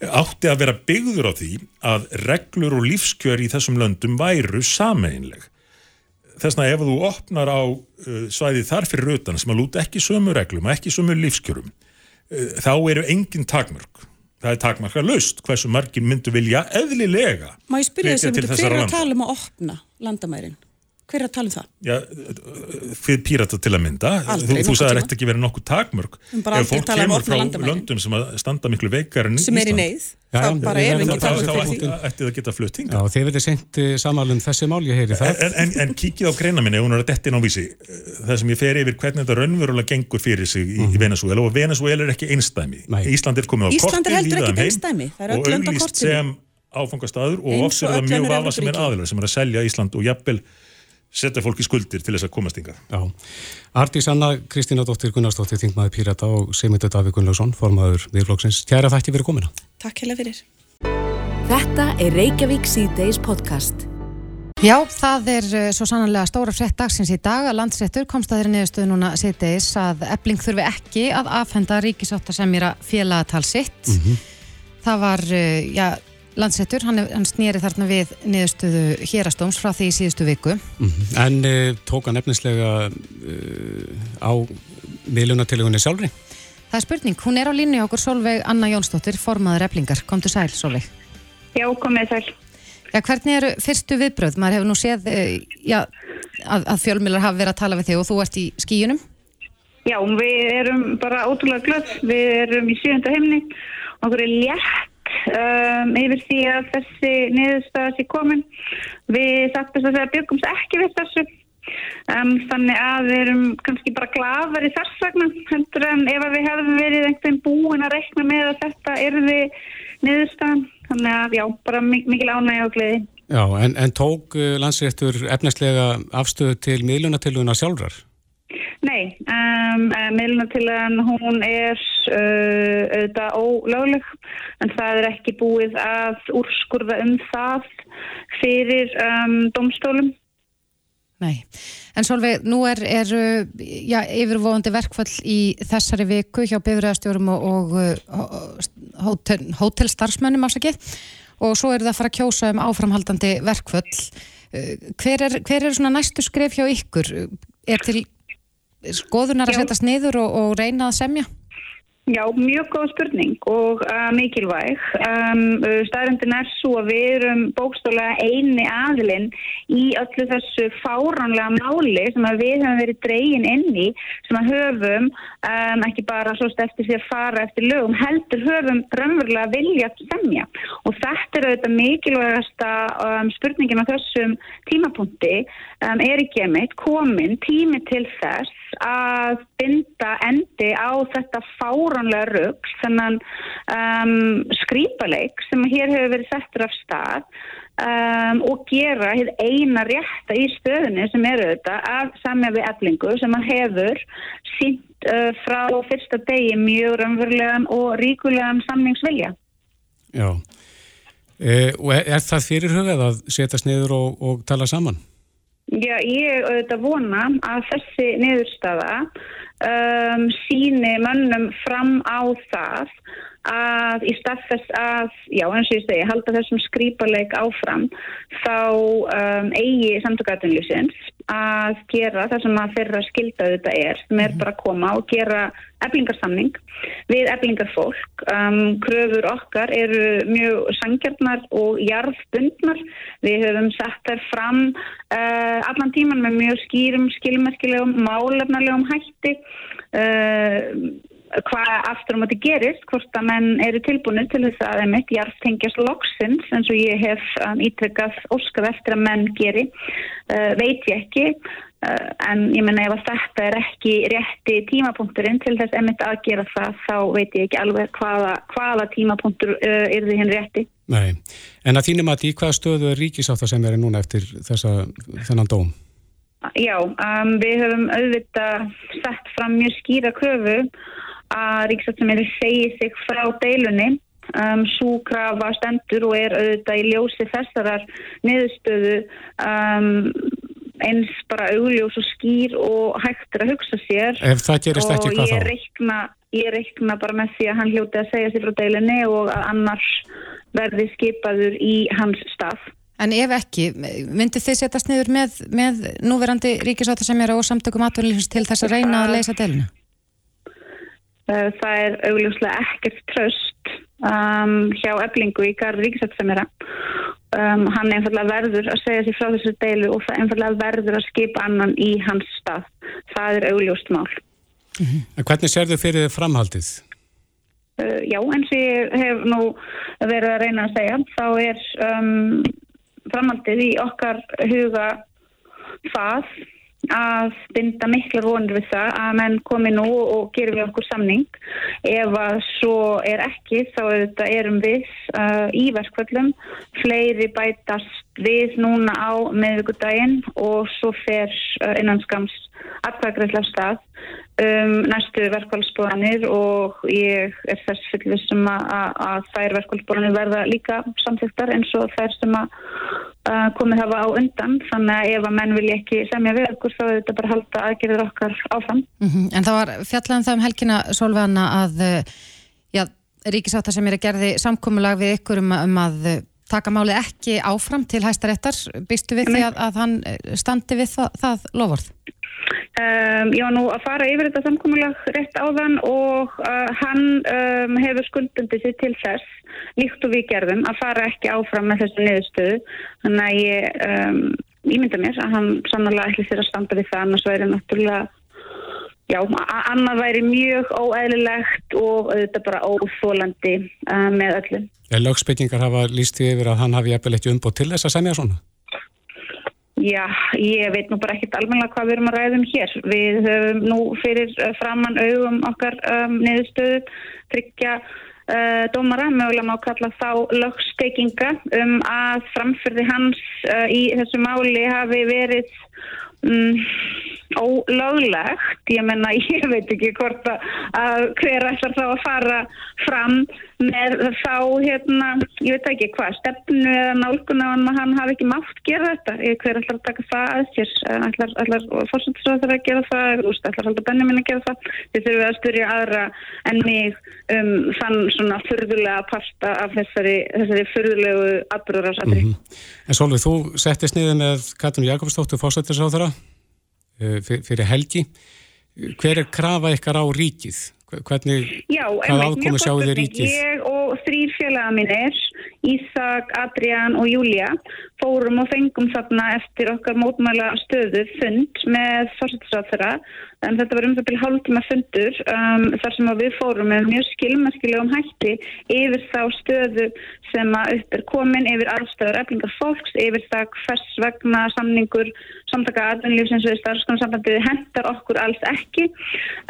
átti að vera byggður á því að reglur og lífskjör í þessum löndum væru sameinleg þess að ef þú opnar á uh, svæði þar fyrir utan sem að lúta ekki sömu reglum, ekki sömu lífskjörum uh, þá eru engin takmörg það er takmarka löst hversu margin myndu vilja eðlilega Má ég spyrja þess að hver er að tala um að opna landamærin? Hver er að tala um það? Já, fyrir pírata til að mynda. Aldrei, þú, þú sagði að þetta ekki verið nokkuð takmörg. Ef fólk um kemur frá löndum sem standa miklu veikar en Ísland. Sem er í neyð. Þá bara er ekki takmörg fyrir því. Þá ætti það að geta flutt hinga. Já, þeir verið sendt eh, samalum þessi mál, ég heyri það. En, en, en kíkið á greina minni, hún er að detti ná vísi. Það sem ég fer yfir hvernig þetta raunverulega gengur fyrir sig í, í Venezuela og Venezuela er ekki einstæmi. Ísland er komið á korti, Ísland er heldur ekki einstæmi. Það er öll lönd á kortinu áfangastadur og er öll mjög vafa sem er aðilar sem er að selja Ísland og jafnvel setja fólki skuldir til þess að komast yngar. Já. Artís Anna Kristína Dóttir Gunnarsdóttir, þingmaður Pírata og Sigmundur Davík Gunnlaugsson, formaður miðflokksins. Kæra þætti fyrir komina. Takk hella fyrir. Þetta er Reykjavík síðdeis podcast. Já, það er uh, svo sannanlega stóra frett dagsins í dag að landsréttur komst að þeirri niðurstöðu núna sitteis að ebling þurfi ekki að afhenda ríkisáttasemjara félagatal sitt. Það var, uh, já, landsréttur, hann, hann snýri þarna við niðurstöðu hérastóms frá því í síðustu viku. En uh, tók hann efnislega uh, á miðlunatilegunni sjálfri? Það er spurning, hún er á línu okkur Solveig Anna Jónsdóttir, formaður eblingar. Komdu sæl, Solveig. Já, komið sæl. Já, hvernig eru fyrstu viðbröð? Maður hefur nú séð uh, já, að, að fjölmilar hafa verið að tala við þig og þú ert í skíunum. Já, við erum bara ótrúlega glöð. Við erum í sjönda heimni. Okkur er létt um, yfir því að þessi niðurstaða sé komin. Við sagtum þess að byggumst ekki við þessu. Um, þannig að við erum kannski bara glafar í þess vegna heldur en ef við hefðum verið einhvern búin að rekna með að þetta erði niðurstaðan. Þannig að já, bara mik mikil ánægja og gleði. Já, en, en tók uh, landsréttur efnislega afstöðu til miðlunatileguna sjálfrar? Nei, um, meðlunatilegan hún er uh, auðvitað ólögleg en það er ekki búið að úrskurða um það fyrir um, domstólum. Nei, en Solveig, nú er, er uh, já, yfirvóðandi verkfall í þessari viku hjá bifræðastjórum og, og uh, hótel, hótelstarfsmönnum ásakið og svo er það að fara að kjósa um áframhaldandi verkfall. Uh, Hver er, hver er svona næstu skref hjá ykkur? Er til skoðunar að setjast niður og, og reyna að semja? Já, mjög góð spurning og uh, mikilvæg. Um, Staðröndin er svo að við erum bókstólega eini aðilinn í öllu þessu fáránlega máli sem við höfum verið dregin inn í sem að höfum um, ekki bara svo eftir því að fara eftir lögum heldur höfum raunverulega vilja að semja og þetta er auðvitað mikilvægasta um, spurningin á þessum tímapunkti um, er ekki einmitt komin tími til þess að binda endi á þetta fáránlega rugg þennan um, skrýpaleik sem hér hefur verið settur af stað um, og gera eina rétta í stöðunni sem er auðvitað af samja við eflingu sem að hefur sínt uh, frá fyrsta degi mjög raunverulegan og ríkulegan samningsvilja. Já. E, og er, er það fyrirhugað að setjast niður og, og tala saman? Já, ég auðvitað vona að þessi niðurstaða um, síni mönnum fram á það að í stað þess að, já eins og ég segi, halda þessum skrýpaleik áfram þá um, eigi samtökatunlýsins að gera það sem að þeirra skilda þetta er, sem er bara að koma og gera eblingarsamning við eblingarfólk. Um, kröfur okkar eru mjög sangjarnar og jarðbundnar. Við höfum sett þær fram uh, allan tíman með mjög skýrum, skilmerkilegum, málefnarlegum hætti. Uh, hvað aftur að þetta gerist, hvort að menn eru tilbúinir til þess að einmitt jarðtengjast loksins eins og ég hef um, ítrekkað óskað eftir að menn geri uh, veit ég ekki uh, en ég menna ef að þetta er ekki rétti tímapunkturinn til þess einmitt að gera það þá veit ég ekki alveg hvaða, hvaða tímapunktur uh, er þið hinn rétti Nei, en að þínum að í hvaða stöðu er ríkisáta sem er núna eftir þessa, þennan dóm? Já, um, við höfum auðvitað sett fram mjög skýra kröfu að ríksáttsamili segi sig frá deilunni. Um, Sú krafa stendur og er auðvitað í ljósi þessarar niðurstöðu um, eins bara augljós og skýr og hægt er að hugsa sér. Ef það gerist ekki, og hvað ég þá? reikna, ég reikna bara með því að hann hljóti að segja sig frá deilunni og að annars verði skipaður í hans stað. En ef ekki, myndi þið setjast niður með, með núverandi ríkisáttasemjara og samtökum atvinnlýfins til þess að reyna að leysa delina? Uh, Það er augljóslega ekkert tröst um, hjá eblingu í garð ríkisætsamera. Um, hann einfallega verður að segja sér frá þessu deilu og það einfallega verður að skipa annan í hans stað. Það er augljóst mál. En hvernig sérðu fyrir þið framhaldið? Uh, já, eins og ég hef nú verið að reyna að segja, þá er um, framhaldið í okkar huga það að binda mikla vonir við það að menn komi nú og gerum við okkur samning. Ef að svo er ekki þá erum við uh, í verkvöldum, fleiri bætast við núna á meðvíkudaginn og svo fer uh, innan skams aðtækriðslega stað um, næstu verkvælsbúðanir og ég er þess fullvissum að, að þær verkvælsbúðanir verða líka samþygtar eins og þær sem að uh, komið hafa á undan þannig að ef að menn vilja ekki semja við okkur þá er þetta bara að halda aðgerðir okkar áfram. Mm -hmm. En það var fjallan það um helgina Solveigana að já, ríkisáta sem er að gerði samkómulag við ykkur um, um að taka máli ekki áfram til hæstaréttar. Býstu við því að, að hann standi við það, það lofórð? Um, já, nú að fara yfir þetta samkómulag rétt á þann og uh, hann um, hefur skuldundið sér til þess, líkt og við gerðum, að fara ekki áfram með þessu niðurstöðu. Þannig að ég, um, ég mynda mér að hann sannlega ætli sér að standa við það, annars væri náttúrulega, já, annað væri mjög óæðilegt og auðvitað bara óþólandi uh, með öllum. Lögspillingar hafa líst því yfir að hann hafi jafnvel eitt umbútt til þess að semja svona? Já, ég veit nú bara ekkert almenna hvað við erum að ræðum hér. Við höfum nú fyrir uh, framann augum okkar um, niðurstöðu tryggja uh, dómara, mögulega má kalla þá lögsteikinga um að framfyrði hans uh, í þessu máli hafi verið um, ólöglegt. Ég menna, ég veit ekki hvort að hver ætlar þá að fara fram með þá, hérna, ég veit ekki hvað, stefnu eða nálguna að hann hafi ekki mátt gera þetta. Hver ætlar að taka það að sér? Ætlar, ætlar fórsættisraður að gera það? Ætlar alltaf Benjamin að gera það? Þið þurfum að styrja aðra en mig um þann svona fyrðulega parta af þessari, þessari fyrðulegu atbyrðarásatri. Mm -hmm. En Solveig, þú settist niður með Katrin Jakobsdóttur fórsættisraðara uh, fyrir helgi. Hver er krafa ykkar á ríkið? Hvernig, Já, hvað ákomi sjáu þið ríkið? Ég og þrýr félaga mínir, Ísak, Adrián og Júlia, fórum og fengum þarna eftir okkar mótmæla stöðu fund með fórsættisráþara en þetta var um það byrja hálftíma fundur um, þar sem við fórum með mjög skilmerkilegum hætti yfir þá stöðu sem að upp er komin yfir aðstöður eflingar fólks, yfir það hvers vegna samningur samtaka aðvunlífsins við starfskonarsambandiði hendar okkur alls ekki.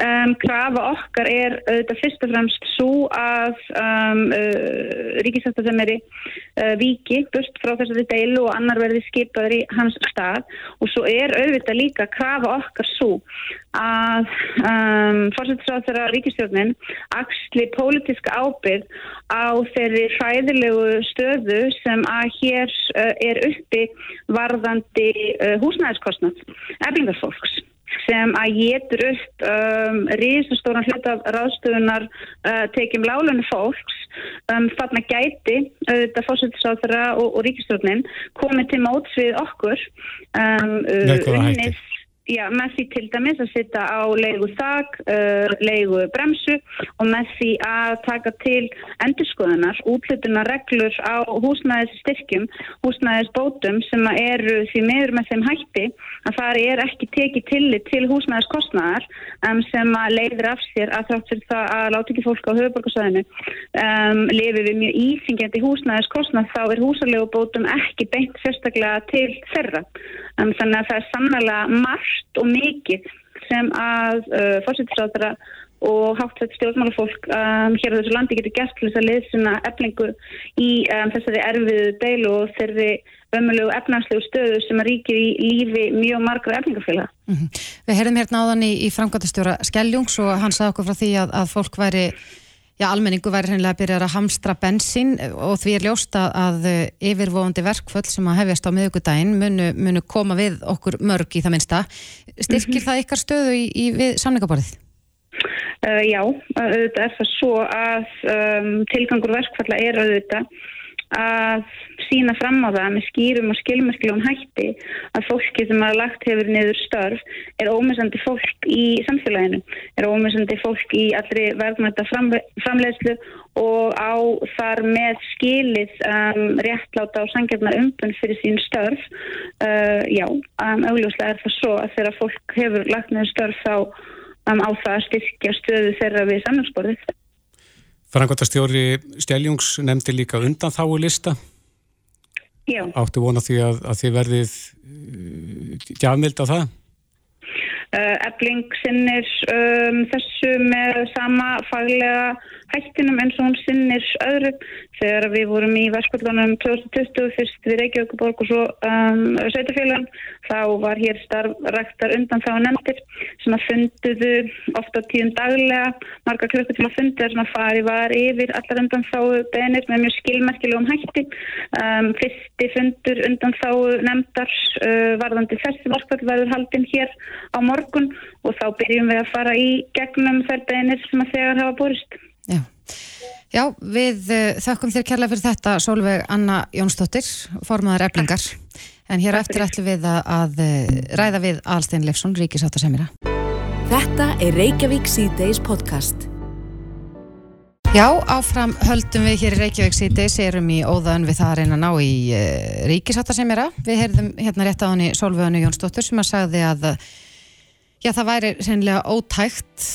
Um, krafa okkar er auðvitað fyrst og fremst svo að um, uh, ríkisættasemeri uh, viki burt frá þessari deilu og annar verði skipaður í hans stað. Og svo er auðvitað líka krafa okkar svo að um, fórsættisráþara ríkistjórnin axli pólitíska ábyrg á þeirri hræðilegu stöðu sem að hér uh, er uppi varðandi uh, húsnæðiskostnad eflingarfólks sem að getur upp um, risastóran hlut af ráðstöðunar uh, tekjum lálunni fólks um, þarna gæti auðvitað fórsættisáþara og, og ríkistjórnin komið til móts við okkur um, uh, unnið Já, með því til dæmis að sitta á leigu þag, uh, leigu bremsu og með því að taka til endurskoðunar, útlutuna reglur á húsnæðisstyrkjum, húsnæðisbótum sem eru því meður með þeim hætti að það er ekki tekið tillit til húsnæðiskostnaðar um, sem leiðir af sér að þátt fyrir það að láta ekki fólk á höfuborgarsæðinu um, lifið við mjög íþingjandi húsnæðiskostnað þá er húsalegubótum ekki beint sérstaklega til þeirra. Um, þannig að það er sannlega margt og mikið sem að uh, fórsættisráðara og háttveit stjórnmálafólk um, hér á þessu landi getur gert til þess að liðsuna eflingu í um, þessari erfiðu deilu og þeirri ömulegu efnarslegu stöðu sem að ríkir í lífi mjög margra eflingafélag. Mm -hmm. Við heyrðum hérna áðan í, í framkvæmtastjóra Skelljungs og hann sagði okkur frá því að, að fólk væri Já, almenningu væri hreinlega að byrja að hamstra bensin og því er ljósta að yfirvóðandi verkföll sem að hefjast á miðugudaginn munu, munu koma við okkur mörg í það minnsta. Styrkir mm -hmm. það ykkar stöðu í, í við samlingaborðið? Uh, já, auðvitað er það svo að um, tilgangur verkfalla er auðvitað að sína fram á það með skýrum og skilmerkilegum hætti að fólki sem að lagt hefur niður störf er ómessandi fólk í samfélaginu, er ómessandi fólk í allri verðmæta framleiðslu og á þar með skilið um, réttláta og sangjarnar umbund fyrir sín störf. Uh, já, um, augljóslega er það svo að þegar fólk hefur lagt niður störf þá um, á það að styrkja stöðu þeirra við samfélagsborðið Frangværtastjóri Stjæljungs nefndi líka undan þáu lista. Já. Áttu vona því að, að þið verðið gjafmild á það? Uh, Ebling sinnir um, þessu með sama faglega hættinum eins og hún sinnir öðru. Þegar við vorum í Vestfjörlunum 2020 fyrst við Reykjavíkuborg og svo um, Sveitafélagum þá var hér starfræktar undan þá nefndir sem að funduðu ofta tíum daglega marga klukku til að funda sem að fari var yfir allar undan þá benir með mjög skilmerkilegum hætti. Um, fyrsti fundur undan þá nefndar uh, varðandi þessi varkvall verður haldinn hér á morgun og þá byrjum við að fara í gegnum þær benir sem að þegar hafa borist Já, Já við uh, þökkum þér kærlega fyrir þetta Solveig Anna Jónsdóttir, formadur eblingar. En hér eftir ætlum við að, að uh, ræða við Alstein Leifsson, Ríkisáttasemira. Þetta er Reykjavík C-Days podcast. Já, áfram höldum við hér í Reykjavík C-Days, erum í óðaun við það að reyna að ná í uh, Ríkisáttasemira. Við heyrðum hérna rétt á henni Solveig Anna Jónsdóttur sem að sagði að já, það væri reynilega ótækt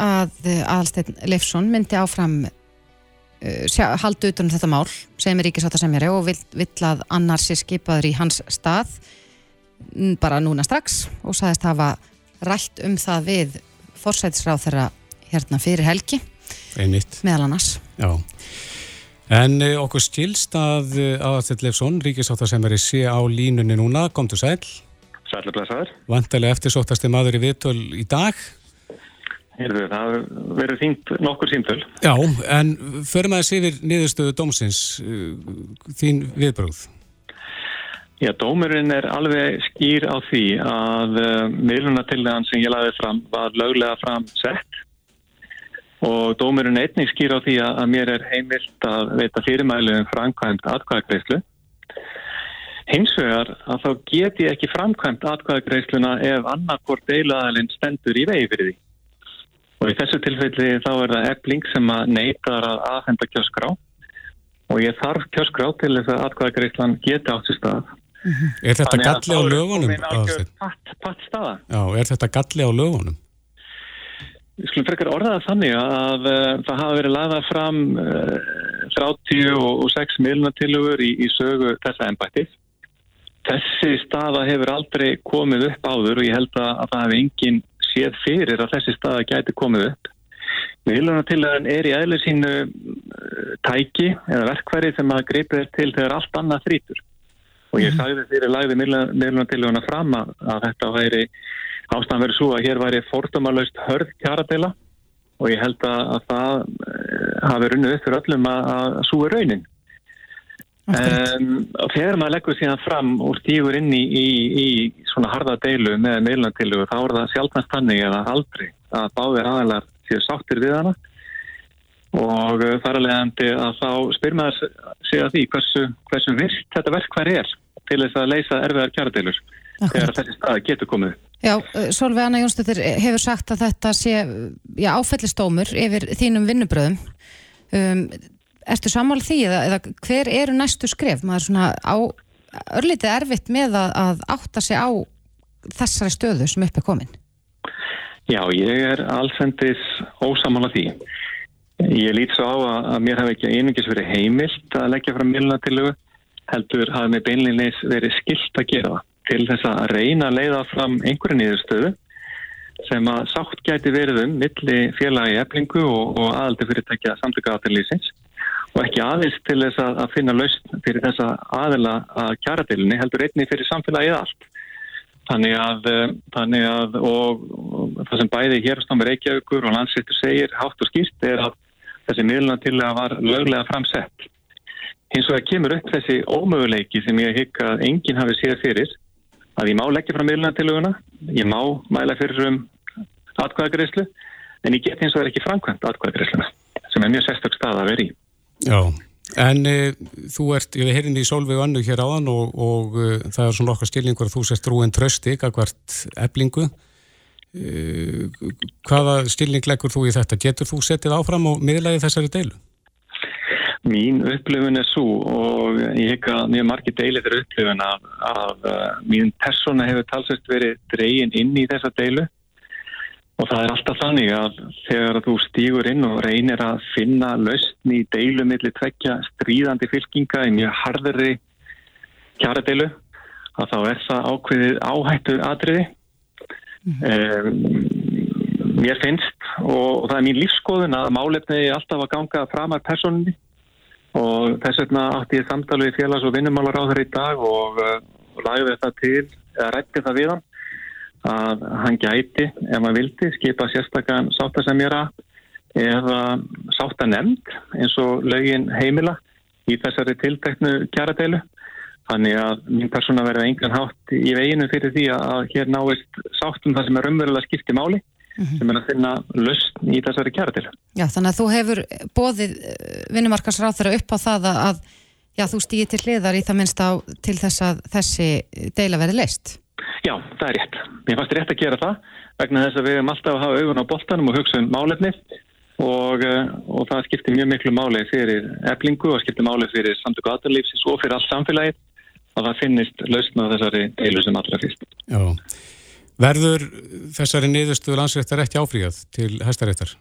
að Alstein Leifsson myndi áfram uh, haldu utan um þetta mál sem er ríkisáttasemjari og vill, vill að annars er skipaður í hans stað bara núna strax og sagðist hafa rætt um það við forsætisráð þeirra hérna fyrir helgi Einmitt. meðal annars. Já. En uh, okkur skilst að Aðarstell Leifsson, ríkisáttasemjari sé á línunni núna, komdu sæl. Sæli blessaður. Vantarlega eftirsóttasti maður í viðtöl í dag Heyrðu, það verður þíngt nokkur símtöl. Já, en förum aðeins yfir niðurstöðu dómsins, þín viðbröð. Já, dómurinn er alveg skýr á því að uh, miðlunatillagan sem ég laði fram var löglega fram sett og dómurinn er einnig skýr á því að, að mér er heimilt að veita fyrirmælu um framkvæmt atkvæðagreyslu. Hins vegar að þá get ég ekki framkvæmt atkvæðagreysluna ef annarkort deilaðalinn stendur í vegi fyrir því. Og í þessu tilfelli þá er það ebling sem að neytar að aðhenda kjöskrá og ég þarf kjöskrá til þess að atkvæðagreyslan geti átt sér stað. Mm -hmm. Er þetta galli á lögunum? Patt, patt staða. Já, er þetta galli á lögunum? Ég skulum frekar orðaða þannig að uh, það hafa verið lagðað fram uh, 36 miljonatillugur í, í sögu þessa ennbætti. Þessi staða hefur aldrei komið upp áður og ég held að, að það hefur enginn séð fyrir að þessi staða gæti komið upp. Miðlunartillagan er í eðlir sínu tæki eða verkværi sem að greipið er til þegar allt annað þrítur. Og ég sagði fyrir lagði miðlunartillagana fram að, að þetta væri ástæðan verið svo að hér væri fórtumalaust hörð kjaradela og ég held að, að það hafi runnið upp fyrir öllum að, að er raunin. Um, og þegar maður leggur síðan fram og stígur inn í, í, í svona harða deilu með meðlandilu þá er það sjálfnast hannig eða aldrei að báðir aðalar séu sáttir við hana. Og þar að leiðandi að þá spyr maður sig að því hversu, hversu virt þetta verkvar er til þess að leysa erfiðar kjaradeilur þegar þessi staði getur komið. Já, Solveig Anna Jónsdóttir hefur sagt að þetta sé já, áfællistómur yfir þínum vinnubröðum um Ertu sammála því eða, eða hver eru næstu skref? Maður er svona á örlítið erfitt með að, að átta sig á þessari stöðu sem upp er komin. Já, ég er allsendis ósamála því. Ég lít svo á að, að mér hafi ekki einungis verið heimilt að leggja fram milnatilögu heldur hafi með beinleginis verið skilt að gera það til þess að reyna að leiða fram einhverju niðurstöðu sem að sátt gæti verið um milli félagi eflingu og, og aðaldi fyrirtækja samtöka aðtælýsins og ekki aðeins til þess að, að finna lausn fyrir þessa aðela að kjaradeilunni heldur einni fyrir samfélagið allt. Þannig að, þannig að og, og það sem bæði hérastámi Reykjavíkur og landsýttur segir hátt og skýrt er að þessi miðluna til að var löglega framsett. Hins vegar kemur upp þessi ómöguleiki sem ég hygg að enginn hafi séð fyrir að ég má leggja fram miðluna til löguna, ég má mæla fyrir um atkvæðagreyslu en ég get hins vegar ekki framkvæmt atkvæðagreisluna sem er mjög sérstök stað að vera í. Já, en e, þú ert, ég hef hérinn í Solveig Annu hér áðan og, og e, það er svona okkar stilningur að þú sést rúin trösti, akkvært eblingu. E, hvaða stilning leggur þú í þetta? Getur þú settið áfram og miðlaði þessari deilu? Mín upplifun er svo og ég hef að mjög margir deilir þeirra upplifun að, að mín persóna hefur talsast verið dregin inn í þessa deilu Og það er alltaf þannig að þegar þú stýgur inn og reynir að finna lausn í deilu millir tvekja stríðandi fylkinga í mjög harðri kjaradeilu að þá er það ákveðið áhættu atriði um, mér finnst og, og það er mín lífskoðun að málefni alltaf að ganga framar personinni og þess vegna átti ég samtali við félags- og vinnumálar á þeirra í dag og uh, lagði þetta til, eða rætti það við hann að hann gæti, ef hann vildi, skipa sérstakann sáttasemjara eða sáttanemnd eins og lögin heimila í þessari tilteknu kjaradeilu. Þannig að mín persóna verði engan hátt í veginu fyrir því að hér náist sáttum það sem er umverulega skipti máli sem er að finna lust í þessari kjaradeilu. Já, þannig að þú hefur bóðið vinnumarkarsráð þeirra upp á það að, að já, þú stýðir til hliðar í það minnst á til þess að þessi deila verði leist. Já, það er rétt. Mér fannst rétt að gera það vegna þess að við erum alltaf að hafa augun á boltanum og hugsa um málefni og, eh, og það skiptir mjög miklu máli fyrir eblingu og skiptir máli fyrir samtöku aðurlífsins og fyrir allt samfélagið að það finnist lausna á þessari deilu sem allra fyrst. Já. Verður þessari niðurstuðu landsréttar ekki áfríðað til hæstaréttar?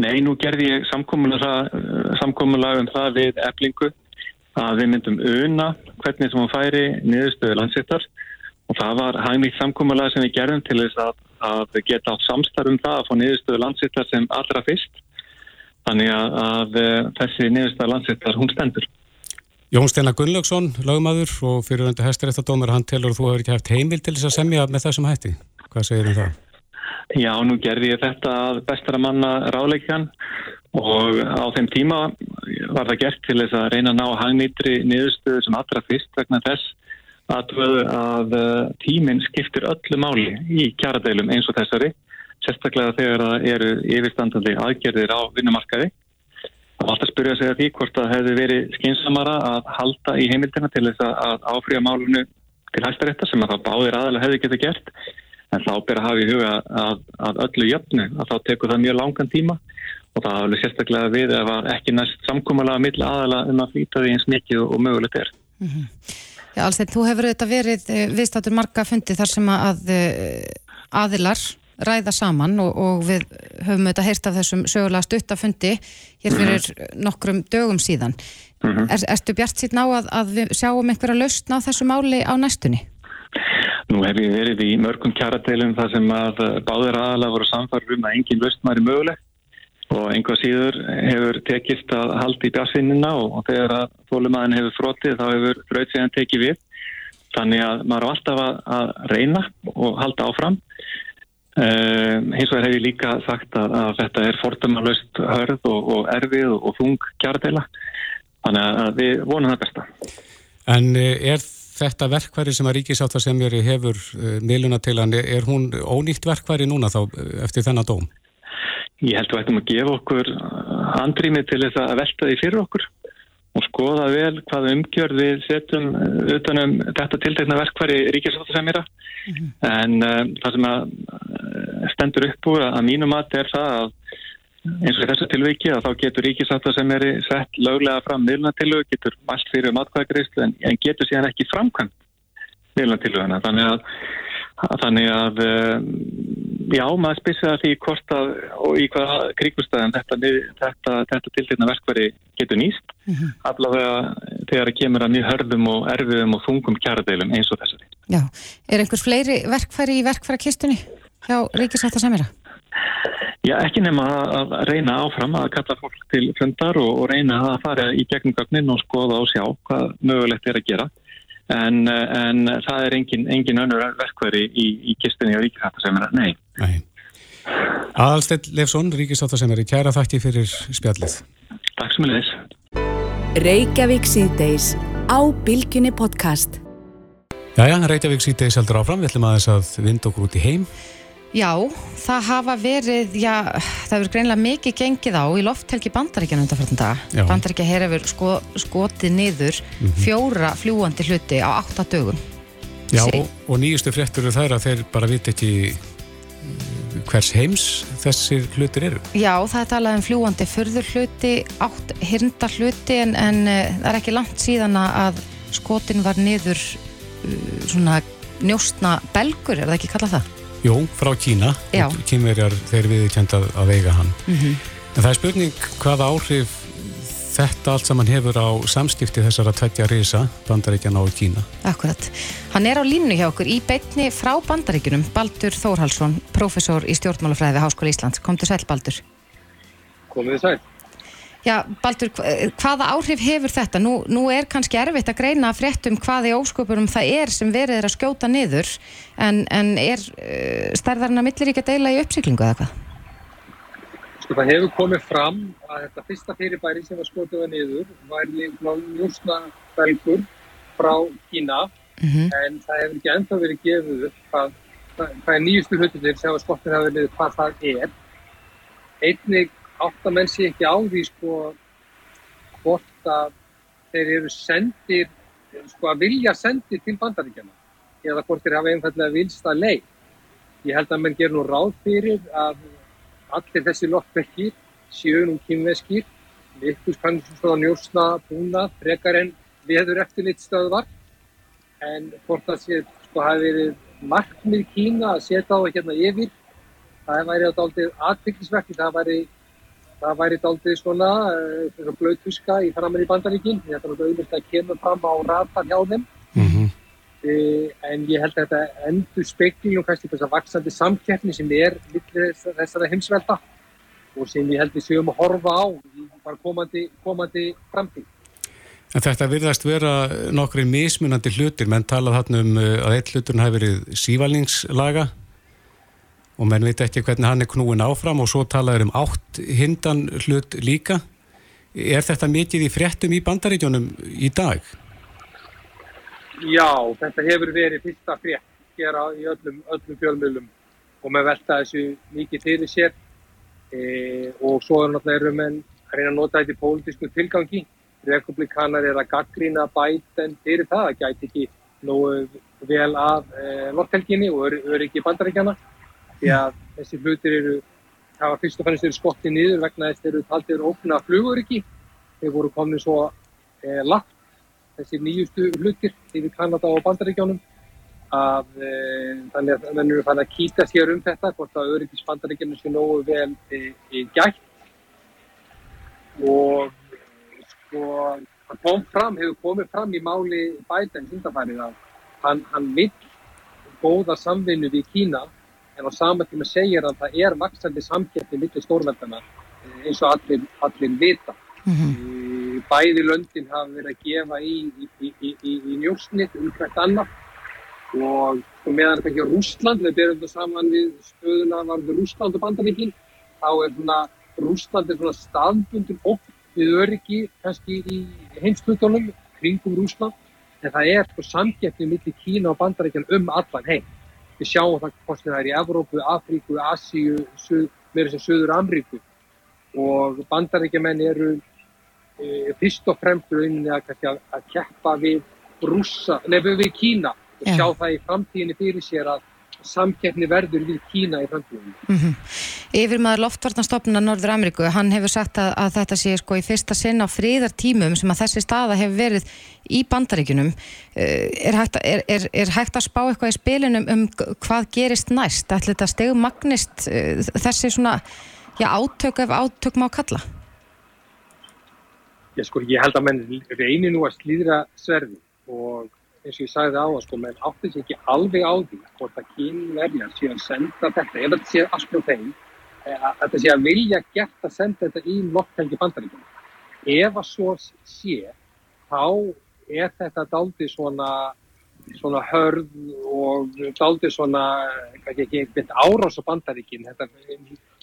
Nei, nú gerði ég samkomulag um það við eblingu að við myndum una hvernig sem hún færi niðurstöðu landsréttar og það var hægnýtt samkomulag sem við gerðum til þess að, að geta átt samstarf um það að fá niðurstöðu landsréttar sem allra fyrst. Þannig að, að þessi niðurstöðu landsréttar hún stendur. Jón Steinar Gunnlaugsson, lagmaður og fyriröndu hæstaréttadómar, hann telur að þú hefur ekki haft heimil til þess að semja með þessum hætti. Hvað segir um það? Já, nú gerði ég þetta að bestara manna ráleikjan og á þeim tíma var það gert til þess að reyna að ná hagnýtri niðurstöðu sem allra fyrst vegna þess að, að tíminn skiptir öllu máli í kjaradeilum eins og þessari, sérstaklega þegar það eru yfirstandandi aðgerðir á vinnumarkaði. Það var alltaf að spyrja sig að því hvort það hefði verið skinsamara að halda í heimildina til þess að áfríða málunu til hæstarétta sem að það báðir aðalega hefði getið gert en þá ber að hafa í huga að, að öllu jöfnu að þá tekur það mjög langan tíma og það hafði sérstaklega við að var ekki næst samkómalega mill aðala um að flýta því eins mikið og mögulegt er. Mm -hmm. Já, alls þetta, þú hefur auðvitað verið viðstatur marga fundi þar sem að aðilar ræða saman og, og við höfum auðvitað heyrt af þessum sögulega stuttafundi hér fyrir mm -hmm. nokkrum dögum síðan. Mm -hmm. er, ertu bjart síðan á að, að við sjáum einhverja lausna á þessu máli á næstunni? Nú hef ég verið í mörgum kjaradeilum þar sem að báðir aðalega voru samfarið um að engin lausn væri möguleg og einhvað síður hefur tekist að halda í bjársinnina og, og þegar að þólumæðin hefur frotið þá hefur brautsiðan tekið við. Þannig að maður á alltaf að, að reyna og halda áfram. Um, hins vegar hef ég líka sagt að, að þetta er fordömmalöst hörð og, og erfið og, þung kjaradeila. Þannig að við vonum það besta. En er þetta verkværi sem að ríkisáttasemjari hefur uh, miðluna til hann, er hún ónýtt verkværi núna þá eftir þennan dóm? Ég held að við ættum að gefa okkur andrými til þess að velta því fyrir okkur og skoða vel hvaða umgjörð við setjum utanum þetta tiltegna verkværi ríkisáttasemjara mm -hmm. en uh, það sem að stendur upp úr að mínum að er það að eins og í þessu tilviki að þá getur ríkisáttasemjari sett löglega fram miðlunatilögu, getur mælt fyrir matkvæðagreyslu en, en getur síðan ekki framkvæmt miðlunatilöguna þannig að Þannig að, já, maður spyrst því hvort að og í hvaða kríkustæðan þetta, þetta, þetta tiltegna verkværi getur nýst, mm -hmm. allavega þegar það kemur að mjög hörðum og erfiðum og þungum kjaradeilum eins og þessari. Já, er einhver fleiri verkværi í verkværakistunni hjá Ríkisáta Samira? Já, ekki nema að reyna áfram að kalla fólk til fundar og, og reyna að fara í gegnum gögnin og skoða og sjá hvað mögulegt er að gera. En, en það er engin, engin önnur verkværi í, í kistinni á ríkisáttasemjara, nei. nei. Aðalstell Lefsson, ríkisáttasemjari, kæra þakki fyrir spjallið. Takk sem er þess. Reykjavík síðdeis á Bilginni podcast. Jæja, Reykjavík síðdeis heldur áfram, við ætlum aðeins að vinda okkur út í heim. Já, það hafa verið, já, það verður greinlega mikið gengið á í lofthelgi bandaríkjana undanfjörðan dag. Bandaríkja hér hefur sko, skotið niður mm -hmm. fjóra fljúandi hluti á átta dögum. Já, og, og nýjustu fréttur eru þær að þeir bara viti ekki hvers heims þessir hlutir eru. Já, það er talað um fljúandi förður hluti, átt hirnda hluti en, en uh, það er ekki langt síðan að skotin var niður uh, svona njóstna belgur, er það ekki kallað það? Jó, frá Kína kínverjar þeir viðkjönd að, að veiga hann mm -hmm. en það er spurning hvaða áhrif þetta allt saman hefur á samskipti þessara tveggja reysa, Bandaríkjana og Kína. Akkurat. Hann er á línu hjá okkur í beitni frá Bandaríkunum, Baldur Þórhalsson, professor í stjórnmálafræði við Háskóla Íslands. Kom til sæl, Baldur. Komið sæl. Já, Baldur, hvaða áhrif hefur þetta? Nú, nú er kannski erfitt að greina fréttum hvað í ósköpunum það er sem verið er að skjóta niður, en, en er uh, stærðarinn að millir ekki að deila í uppsýklingu eða hvað? Sko það hefur komið fram að þetta fyrsta fyrirbæri sem var skotið að niður var njósnabelgur frá Kína mm -hmm. en það hefur ekki ennþá verið gefið hvað, hvað er nýjustu hlutir sem skotið hafa verið hvað það er. Einnig átt að menn sé ekki á því sko hvort að þeir eru sendir, sko að vilja sendir til bandaríkjana eða hvort þeir hafa einfallega vilst að leið. Ég held að menn ger nú ráð fyrir að allir þessi loftverkir séu nú kynveskir ykkur kannski svona njósna búna frekar en veður eftir litt stöðvar en hvort það sé sko hafi verið markmið Kína að setja á það hérna yfir það væri á daldið aðbyggisverki það væri það væri daldið svona uh, blöðtuska í framar í bandaríkinn þetta er náttúrulega auðvitað að kemur fram á ratan hjá þeim mm -hmm. uh, en ég held að þetta endur speklingum kannski þess að vaksandi samkeppni sem er þessara heimsvelda og sem ég held við séum að horfa á í komandi, komandi framtíð. En þetta virðast vera nokkri mismunandi hlutir, menn talað hann um uh, að eitt hluturinn hafi verið sívalningslaga og menn veit ekki hvernig hann er knúin áfram og svo talaður um átt hindan hlut líka. Er þetta mikið í fréttum í bandaríkjónum í dag? Já, þetta hefur verið fyrsta frétt gera í öllum, öllum fjölmjölum og með velta þessu mikið fyrir sér e, og svo er náttúrulega erum en að reyna að nota þetta í pólitísku tilgangi. Republikanar er að gaggrína bæten fyrir það, það gæti ekki nógu vel af e, lorthelginni og öryggi bandaríkjana því að þessi hlutir eru, það var fyrst og fannst eru skottið niður vegna þess þeir eru taldið ókna fluguriki, þeir voru komið svo eh, lagt, þessi nýjustu hlutir yfir Kanada og Bandaríkjónum, að eh, þannig að mennur eru fann að kýta sér um þetta, hvort að öryggis Bandaríkjónum sé nógu vel eh, gætt. Og sko, það kom fram, hefur komið fram í máli Biden hundarfærið að hann, hann vill góða samvinnu við Kína en á sama tíma segir að það er vaksandi samkeppni millir stórveldana eh, eins og allir, allir vita. Mm -hmm. Bæði löndin hafa verið að gefa í, í, í, í njósnit um hvert annað og meðan þetta ekki á Rúsland, við berum þetta saman við stöðuna varður Rúsland og Bandaríkin, þá er svona Rúsland er svona staðbundur upp við öryggi kannski í heimslutunum kringum Rúsland en það er sko samkeppni millir Kína og Bandaríkin um allan heim við sjáum það hvort það er í Evrópu, Afríku, Asíu, meira sem Suður Amríku og bandarækjumenn eru e, fyrst og fremst rauninni að, að, að keppa við, Rússa, nefnum við Kína og sjá Já. það í framtíðinni fyrir sér að samkeppni verður við Kína í framtíðinu. Mm -hmm. Yfir maður loftvarnastofnuna Norður Ameríku, hann hefur sagt að, að þetta sé sko í fyrsta sinna á fríðartímum sem að þessi staða hefur verið í bandaríkunum. Eh, er hægt, er, er, er hægt að spá eitthvað í spilinum um hvað gerist næst? Ætli þetta stegu magnist eh, þessi svona já, átök ef átök má kalla? Já sko, ég held að menn reynir nú að slíðra sverði og eins og ég sagði á að sko, menn átti sér ekki alveg á því hvort að kynverjar sé að senda þetta, ef þetta sé aðskrá þeim, eh, að þetta sé að vilja gert að senda þetta í lokkhelgi bandaríkjum. Ef að svo sé, þá er þetta daldi svona, svona hörð og daldi svona, ekki ekki einhvern árás á bandaríkjum, þetta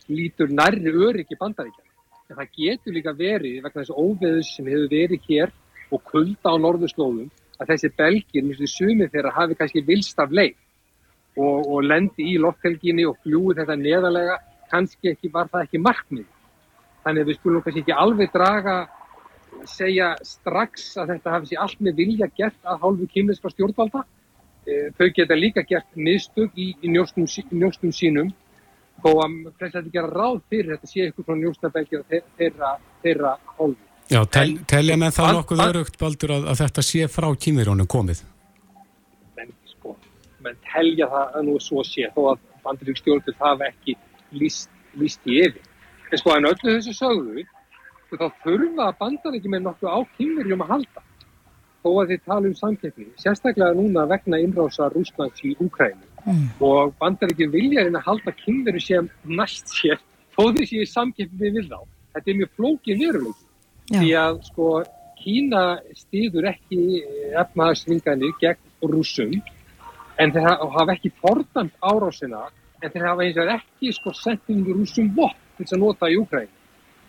lítur nærri öryggi bandaríkjum. En það getur líka verið vegna þessu óveðus sem hefur verið hér og kulda á norðurslóðum að þessi belgir, mjög sumið þeirra, hafi kannski vilst af leið og, og lendi í lofthelginni og fljúi þetta neðalega, kannski ekki, var það ekki markmið. Þannig að við skulum kannski ekki alveg draga, segja strax að þetta hafi sér allt með vilja gert að hálfu kymniska stjórnvalda. E, þau geta líka gert miðstug í, í njóstum, njóstum sínum þó að þess að þetta gera ráð fyrir þetta sé eitthvað frá njóstabelgir þeirra, þeirra hálfu. Já, tel, telja með það nokkuð örugt, Baldur, að, að þetta sé frá kýmirónum komið? Menn, sko, menn telja það að nú svo sé, þó að bandaríkstjórnir hafa ekki líst, líst í yfir. En sko, en öllu þessu sögðu, þá þurfa bandar ekki með nokkuð á kynverjum að halda þó að þið tala um samkeppni, sérstaklega núna vegna innrása Rúslands í Úkrænu mm. og bandar ekki vilja að halda kynverju sem næst sér þó séu samkeppni við þá. Þetta er mjög flókin veruleik því að sko Kína stýður ekki efnahagsvinganir gegn rúsum en þeir hafa ekki fordant árásina en þeir hafa eins og ekki sko sendið rúsum vott til að nota í Úkræn.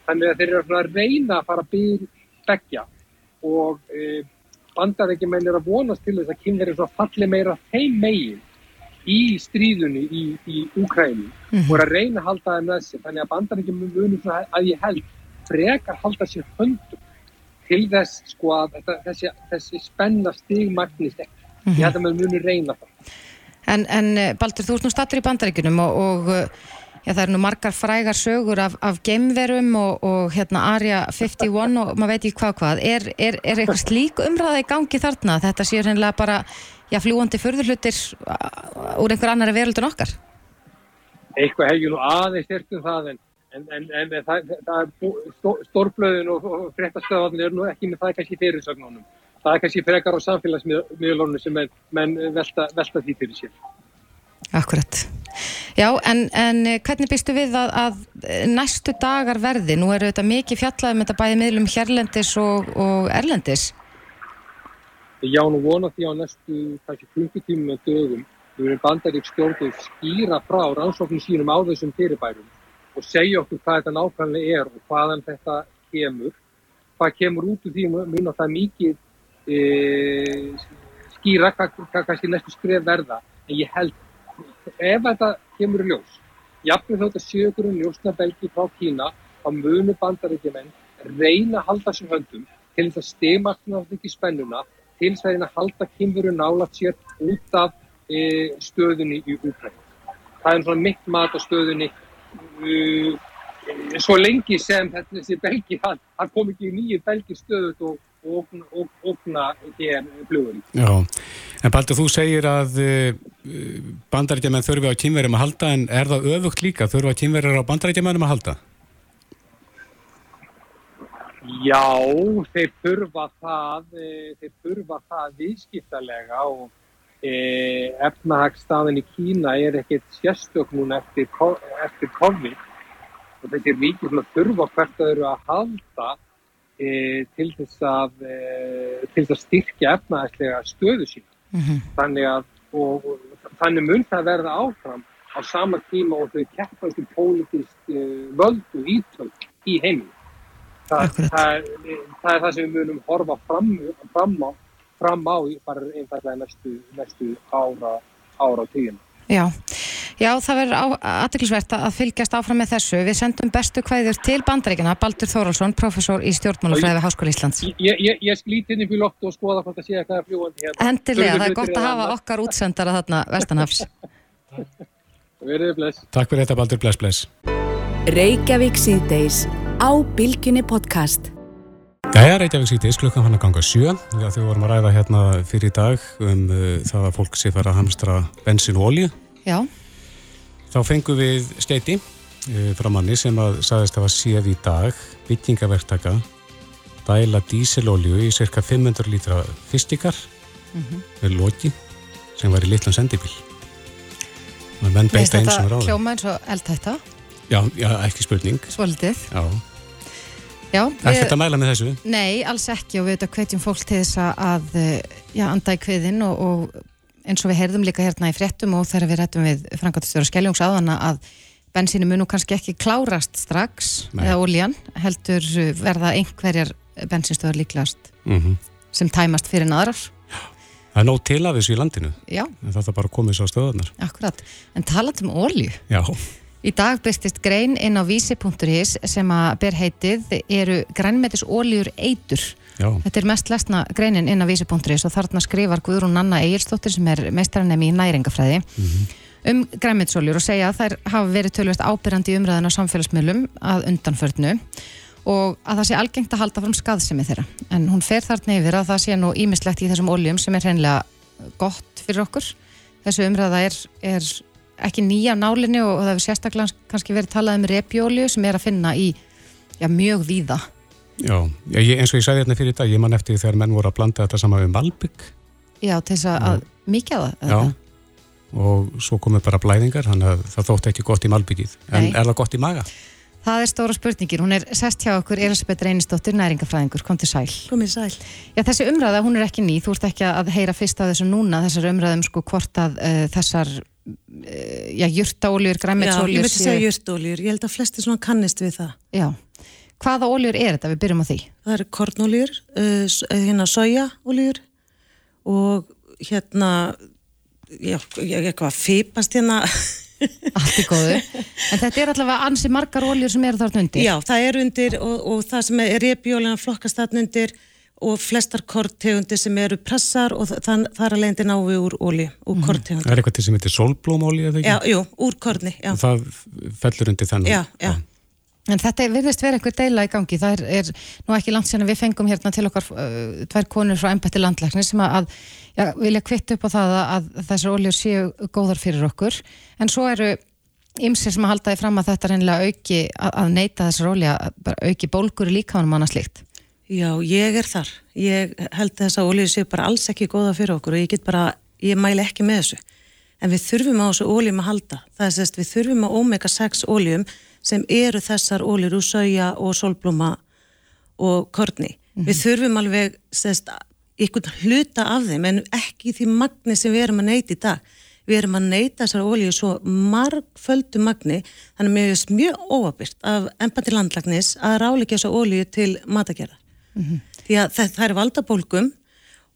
Þannig að þeir eru að reyna að fara að byrja begja og e, bandarækjumenn er að vonast til þess að kynverið svo falli meira þeim megin í stríðunni í, í Úkræni mm -hmm. og er að reyna að halda það með sig. Þannig að bandarækjumenn munum að ég held frekar halda sér höndum til þess sko að þessi, þessi spenna stigmagnist ekki. Mm -hmm. Ég held að maður munir reyna það. En, en Baldur, þú ert nú stattur í bandaríkunum og, og Já, það eru nú margar frægar sögur af, af geimverum og, og hérna Arja 51 og maður veit ekki hvað hvað. Er, er, er eitthvað slík umræða í gangi þarna? Þetta séu hennilega bara já, fljúandi förðurlutir úr einhver annari veröldun okkar? Eitthvað hefur nú aðeins styrktum það en, en, en, en það, það stórblöðin og, og fréttastöðan er nú ekki með það kannski fyrirsögnunum. Það er kannski frekar á samfélagsmiðlunum sem menn velta, velta því fyrir sér. Akkurat. Já, en, en eh, hvernig býstu við að, að eh, næstu dagar verði? Nú eru þetta mikið fjallað með þetta bæði miðlum hérlendis og, og erlendis. Já, nú vona því á næstu klukkutímum og dögum við erum bandarík stjórnum skýra frá rannsóknum sínum á þessum fyrirbærum og segja okkur hvað þetta nákvæmlega er og hvaðan þetta kemur. Hvað kemur út úr því mun að það mikið e, skýra hvað, kannski næstu skrif verða en ég held ef þetta kemur í ljós, jafnveg þótt að sjökurinn ljósnabelgi frá Kína á munu bandaríkjumenn reyna að halda sér höndum til þess að stimakna þetta ekki spennuna, til þess að reyna að halda kynveru nálat sér út af e, stöðunni í Úkræn. Það er svona mitt mat á stöðunni svo lengi sem þessi belgi, það kom ekki í nýju belgi stöðut og ógna hér flugun. Já, en Baldur, þú segir að uh, bandarækjaman þurfi á kynverjum að halda, en er það öfugt líka? Þurfi á kynverjar á bandarækjamanum að halda? Já, þeir þurfa það, e, þeir þurfa það viðskiptalega og e, efnahagstafin í Kína er ekkert sérstök núna eftir, eftir COVID og þessi ríkir þurfa hvert að eru að halda e, til þess að, e, til þess að styrkja efnaðislega stöðu sín. Mm -hmm. Þannig að og, og, þannig mun það verða áfram á sama tíma og þau keppast um pólitist e, völd og ítök í heiminu. Þa, það, það er það sem við munum horfa fram, fram á, fram á bara einfallega næstu, næstu ára, ára tíuna. Já, Já, það verður aðdeklisvert að fylgjast áfram með þessu. Við sendum bestu kvæður til bandaríkina, Baldur Þóraldsson, professor í stjórnmálafræði við Háskóli Íslands. Ég, ég, ég slíti inn í fylgótt og skoða hvort að sé eitthvað fljúandi hérna. Hendilega, það er gott að hafa okkar útsendara þarna Vestanhafs. Verðið bless. Takk fyrir þetta, Baldur. Bless, bless. Gæja Reykjavík síðdeis, klukkan hann að ganga sjö. Þegar við vorum að ræða hérna fyrir dag um uh, það að fólk sé fara að hamstra bensin og olju. Já. Þá fengum við steiti uh, frá manni sem að sagðist að var séð í dag byggingaverktaka dæla díselolju í cirka 500 lítra fyrstikar mm -hmm. með loki sem var í litlan sendibíl. Þetta hljóma eins og eldhætta? Já, já, ekki spurning. Svolítið. Já. Er þetta að mæla með þessu? Nei, alls ekki og við veitum hvetjum fólk til þess að já, anda í kviðin og, og eins og við heyrðum líka hérna í fréttum og þegar við réttum við Frankáttastöru Skeljóngs áðana að bensínu munu kannski ekki klárast strax Nei. eða ólíjan heldur verða einhverjar bensinstöðar líklast mm -hmm. sem tæmast fyrir naðrar Það er nóg til af þessu í landinu Já. en það er bara að koma þessu á stöðunar Akkurat, en taland um ólíu Já Í dag bestist grein inn á vísi.is sem að ber heitið eru grænmetis ólíur eitur Já. Þetta er mest lesna greinin inn á vísi.is og þarna skrifar Guðrún Nanna Egilstóttir sem er meistaranemi í næringafræði mm -hmm. um græmitsóljur og segja að þær hafa verið tölvist ábyrjandi umræðin á samfélagsmiðlum að undanförnu og að það sé algengt að halda fram skaðsemi þeirra. En hún fer þarna yfir að það sé nú ímislegt í þessum óljum sem er hreinlega gott fyrir okkur. Þessu umræða er, er ekki nýja nálinni og, og það hefur sérstaklega kannski verið talað um repjólju sem er að finna í já, mjög víða Já, já ég, eins og ég sagði hérna fyrir þetta, ég man eftir þegar menn voru að blanda þetta saman við Malbygg. Já, til þess að, að mikið á það. Já, og svo komið bara blæðingar, þannig að það þótti ekki gott í Malbyggið. En Nei. er það gott í maga? Það er stóra spurningir. Hún er sest hjá okkur Elisabeth Reynisdóttir, næringafræðingur. Kom til sæl. Komið sæl. Já, þessi umræða, hún er ekki ný. Þú ert ekki að heyra fyrst af þessu núna, þessar umræðum sko hvort að uh, þessar já, jurtaóljur, Já, ég ég held að flesti svona kannist við það. Já. Hvaða óljur er þetta? Við byrjum á því. Það eru kornóljur, uh, s- eh, hérna sojaóljur og hérna, ég eitthvað fipast hérna. Allt í góðu. En þetta er allavega ansi margar óljur sem eru þarna undir. Já, það er undir og, og það sem er repjólina flokkast þarna undir og flestar kortegundir sem eru pressar og það er að leiðandi návi úr óli, úr mm. kortegundir. Það er eitthvað til sem heitir solblómóli eða ekki? Já, jú, úr korni, já. Og það fellur undir þennan. Já, já. En þetta virðist vera einhver deila í gangi. Það er, er nú ekki langt sérna við fengum hérna til okkar uh, tvær konur frá embætti landlækni sem að, að já, vilja kvitt upp á það að, að þessar óljur séu góðar fyrir okkur. En svo eru ymsir sem að halda því fram að þetta reynilega auki að, að neyta þessar ólja, bara auki bólgur í líkamanum annað slíkt. Já, ég er þar. Ég held að þessa ólíu séu bara alls ekki góða fyrir okkur og ég get bara, ég mæli ekki með þessu. En við þurfum á þessu óljum að halda. Það er sérst, við þurfum á omega-6 óljum sem eru þessar óljur úr sögja og solblóma og korni. Við þurfum alveg, sérst, einhvern hluta af þeim en ekki því magni sem við erum að neyta í dag. Við erum að neyta þessar ólíu svo margföldu magni, þannig að mér er mjög óabyrt af embandi landlagnis að ráleika þessar ólíu til matagerða því að það, það er valdabólgum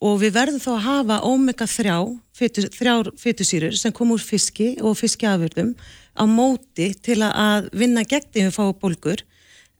og við verðum þá að hafa omega-3 fitu, þrjár fytusýrur sem kom úr fiski og fiskiafurðum á móti til að- að vinna gegn því við fáum bólgur.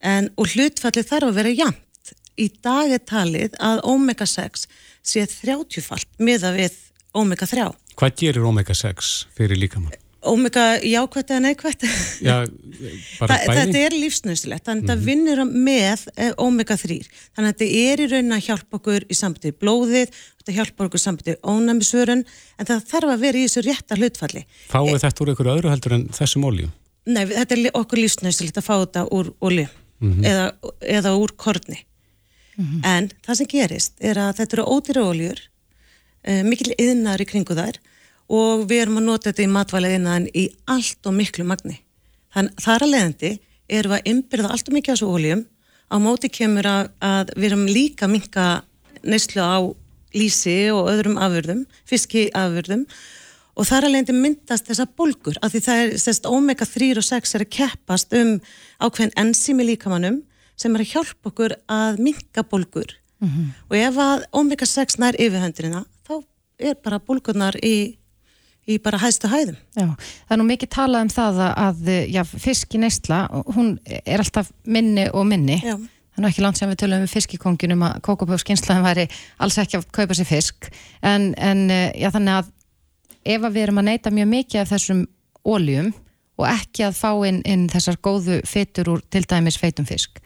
En, og hlutfallið þarf að vera jæmt í dag er talið að omega-6 sé 30-falt miða við omega-3 Hvað gerir omega-6 fyrir líkamann? Omega jákvætt eða neikvætt Já, bara Þa, bæði? þetta er lífsnöðsilegt, þannig að þetta vinnur með eh, omega-3, þannig að þetta er í raunin að hjálpa okkur í sambandi við blóðið, þetta hjálpa okkur í sambandi við ónæmisvörun, en það þarf að vera í þessu rétta hlutfalli. Fáið þetta úr einhverju öðru heldur en þessum óljum? Nei, þetta er okkur lífsnöðsilegt að fá þetta úr olju eða, eða úr korni. En það sem gerist er að þetta eru ódýra oljur, uh, mikil yðnar í kringu þær og við erum að nota þetta í matvæla yðnaðan í allt og miklu magni. Þannig þar að leiðandi erum við að ymbirða allt og mikið af þessu oljum á móti kemur að, að við erum líka minka neyslu á lísi og öðrum afurðum, fiski afurðum og þar að leiðandi myndast þessa bólgur af því það er sérst omega 3 og 6 er að keppast um ákveðin enzimi líkamannum sem er að hjálpa okkur að minka bólgur. Og ef að omega 6 nær yfirhöndrina þá er bara bólgurnar í, í bara hæðstu hæðum Já, það er nú mikið talað um það að, að já, fiski neysla, hún er alltaf minni og minni. Já. Það er nú ekki langt sem við tölum um fiskikonginum að kókopöfskinslaðin væri alls ekki að kaupa sér fisk. En, en eh, já, þannig að ef að við erum að neyta mjög mikið af þessum óljum og ekki að fá inn, inn þessar góðu fytur úr til dæmis feitum fisk,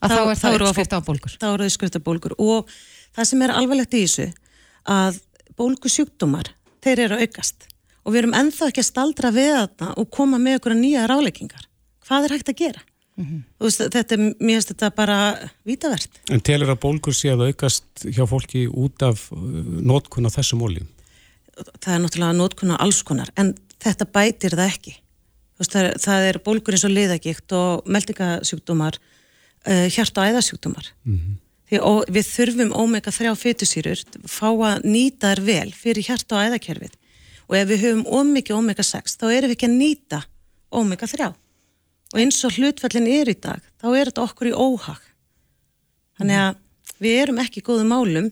að þá, er það erum við að uppskrift fá- á bólgur. þá eru það skrifta bólgur og það sem er alvarlegt í þessu að bólgusjúkdómar þeir eru aukast og við erum ennþá ekki að staldra við þarna og koma með okkur nýja ráleikingar hvað er hægt að gera? Þú veist, þetta er, finnst þetta bara vítavert. En telur að bólgur sé að aukast hjá fólki út af nótkun á þessum óljum? það er náttúrulega nótkunna alls konar en þetta bætir það ekki. Veist, það, er, það er bólgur eins og liðagikt og meldingasjúkdómar uh, hjarta og æðasjúkdómar. Því ó, við þurfum omega-3 fytusýrur fá að nýta þær vel fyrir hjarta og æðakerfið og ef við höfum ómikið omega-6 þá erum við ekki að nýta omega-3 og eins og hlutfallin er í dag þá er þetta okkur í óhag. Þannig að við erum ekki í góðum málum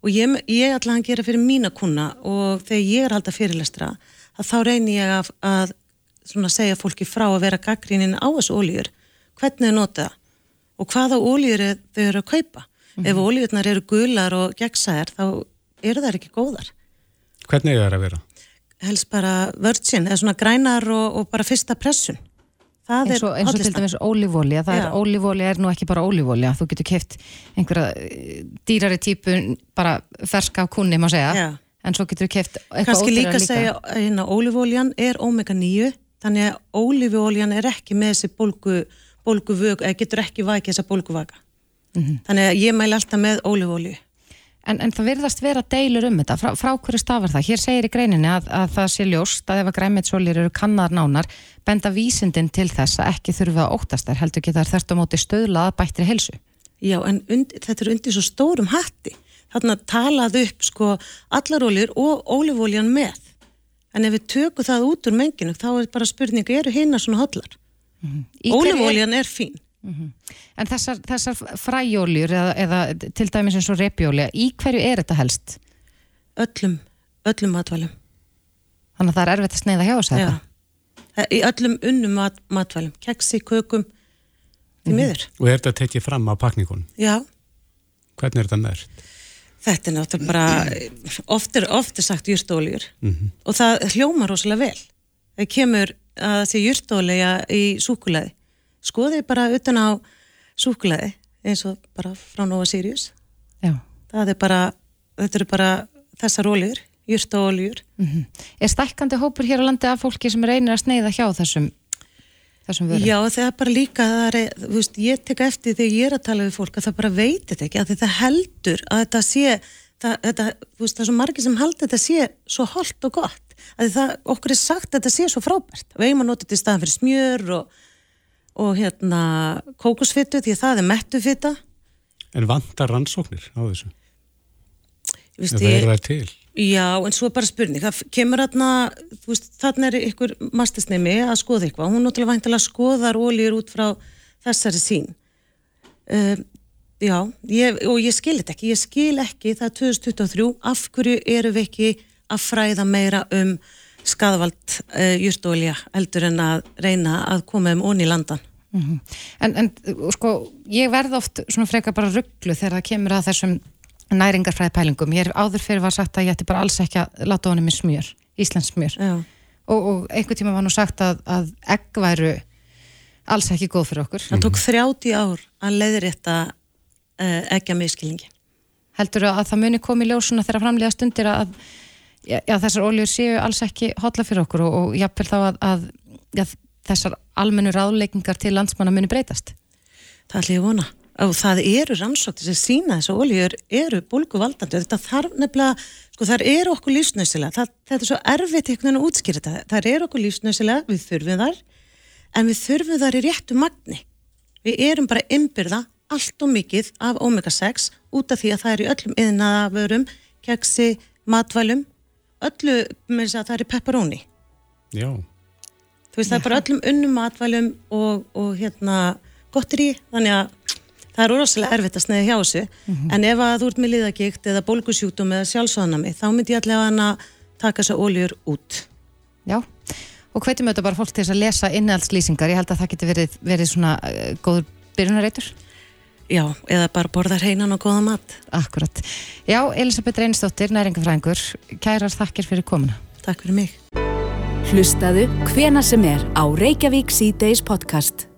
og ég, ég ætla að gera fyrir mína kuna og þegar ég er alltaf fyrirlestra þá reynir ég að, að svona segja fólki frá að vera gaggrínin á þessu ólíur hvernig þau nota það? Og hvaða er- þau eru að kaupa? Ef ólíurnar eru gular og gegnsæðar þá eru þær ekki góðar. Hvernig er það að vera? Helst bara virgin eða svona grænar og, og bara fyrsta pressun. Það eins og, eins og til dæmis ólífólja það er Já. ólífólja er nú ekki bara ólífólja þú getur keft einhverja eh, dýrari típu bara ferska af kunni má segja, Já. en svo getur þú keft eitthvað kannski líka ódýrara að segja hérna, ólífóljan er omega 9 þannig að ólífóljan er ekki með þessi bólgu, bólguvög eða getur ekki vakið þessa bólguvaka þannig að ég mæli alltaf með ólífólju En, en það virðast vera deilur um þetta, frá, frá hverju stafar það? Hér segir í greininni að, að það sé ljóst að ef að græmitsólir eru kannar nánar, benda vísindin til þess að ekki þurfa að óttast þær, heldur geta þær þert á móti stöðlað bættri helsu. Já, en und, þetta er undir svo stórum hatti. Þarna talað upp sko allar óljur og ólífóljan með. En ef við tökum það út úr menginu, þá er bara spurningu, eru hinna svona hotlar? Í hverju Ólífóljan er fín. En þessar, þessar fræjóljur eða, eða til dæmis eins og repjólja, í hverju er þetta helst? Öllum, öllum matvælum. Þannig að það er erfitt að sneiða hjá þess að Já. þetta. Í öllum unnum mat, matvælum, keksi, kökum, því miður. Og er þetta tekið fram á pakningunum? Já, Hvernig er þetta mert? þetta er náttúrulega bara, oft er, oft er sagt jurtóljur og það hljómar rosalega vel. Það kemur að það sé jurtólega í súkulæði. Skoðið bara utan á súkulæði eins og bara frá Nova Sirius. Já. Það er bara, þetta eru bara þessar óljur, jurtóljur. Mm Er stækkandi hópur hér á landi af fólki sem reynir að sneiða hjá þessum, þessum vörum? Já, það er bara líka, það er, veist, ég tek eftir þegar ég er að tala við fólk að það bara veit þetta ekki, að þetta heldur að þetta sé, það, þetta, veist, það er svo margir sem haldi þetta sé svo holdt og gott, að það, okkur er sagt að þetta sé svo frábært, við eigum að nota þetta í staðan fyrir smjör og, og hérna, kókosfittu, því að það er mettufita, En vantar rannsóknir á þessu? Veist, Eða ég- eru þær til? Já, en svo er bara spurning, það kemur þarna, þú veist, þarna er ykkur mastisnemi að skoða eitthvað, hún náttúrulega væntalega skoðar ólíur út frá þessari sín. Um, já, ég, og ég skil þetta ekki, ég skil ekki það er 2023, af hverju eru við ekki að fræða meira um skadvald uh, jurtólja heldur en að reyna að koma um onni í landan. Mhm. En, en sko, ég verð oft svona frekar bara rugglu þegar það kemur að þessum næringarfræði pælingum. Ég er áður fyrir var sagt að ég ætti bara alls ekki að láta honum í smjör, Íslands smjör. Og, og einhvern tíma var nú sagt að, að egg væru alls ekki góð fyrir okkur. Það tók 30 ár að leiðrétta uh, ekki að miskilingi. Heldur að það muni komi í ljósuna þegar framlega stundir að já, já, þessar oljur séu alls ekki hotla fyrir okkur og, og jafnvel þá að, að já, þessar almennu ráðleikingar til landsmanna muni breytast. Það ætla ég að vona. Og það eru rannsóknir sem sína þess að oljur eru bólguvaldandi þetta þarf nefnilega, sko þar eru okkur lífsnöðsilega, það, þetta er svo erfitt einhvern veginn að útskýra þetta, þar eru okkur lífsnöðsilega, við þurfum þar, en við þurfum þar í réttu magni. Við erum bara ymbirða allt og mikið af omega-6 út af því að það er í öllum yðnaðavörum, keksi, matvælum, öllu, með þess að það er pepperoni. Já. Þú veist, það er bara öllum unnum matvælum og, og hérna gottir í, þannig að það er rosalega erfitt að sneiða hjá þessu, en ef að þú ert með liðagikt eða bólgusjúkdóm eða sjálfsvanami, þá myndi ég allega hana taka þessa óljur út. Já, og hvetjum auðvitað bara fólk til þess að lesa innhaldslýsingar, ég held að það geti verið, verið svona uh, góður byrjunareitur. Já, eða bara borða hreinan og góða mat. Akkurat. Já, Elisabeth Reynsdóttir, næringafræðingur, kærar þakkir fyrir komuna. Takk fyrir mig. Hlustaðu hvena sem er á Reykjavík C-Days podcast.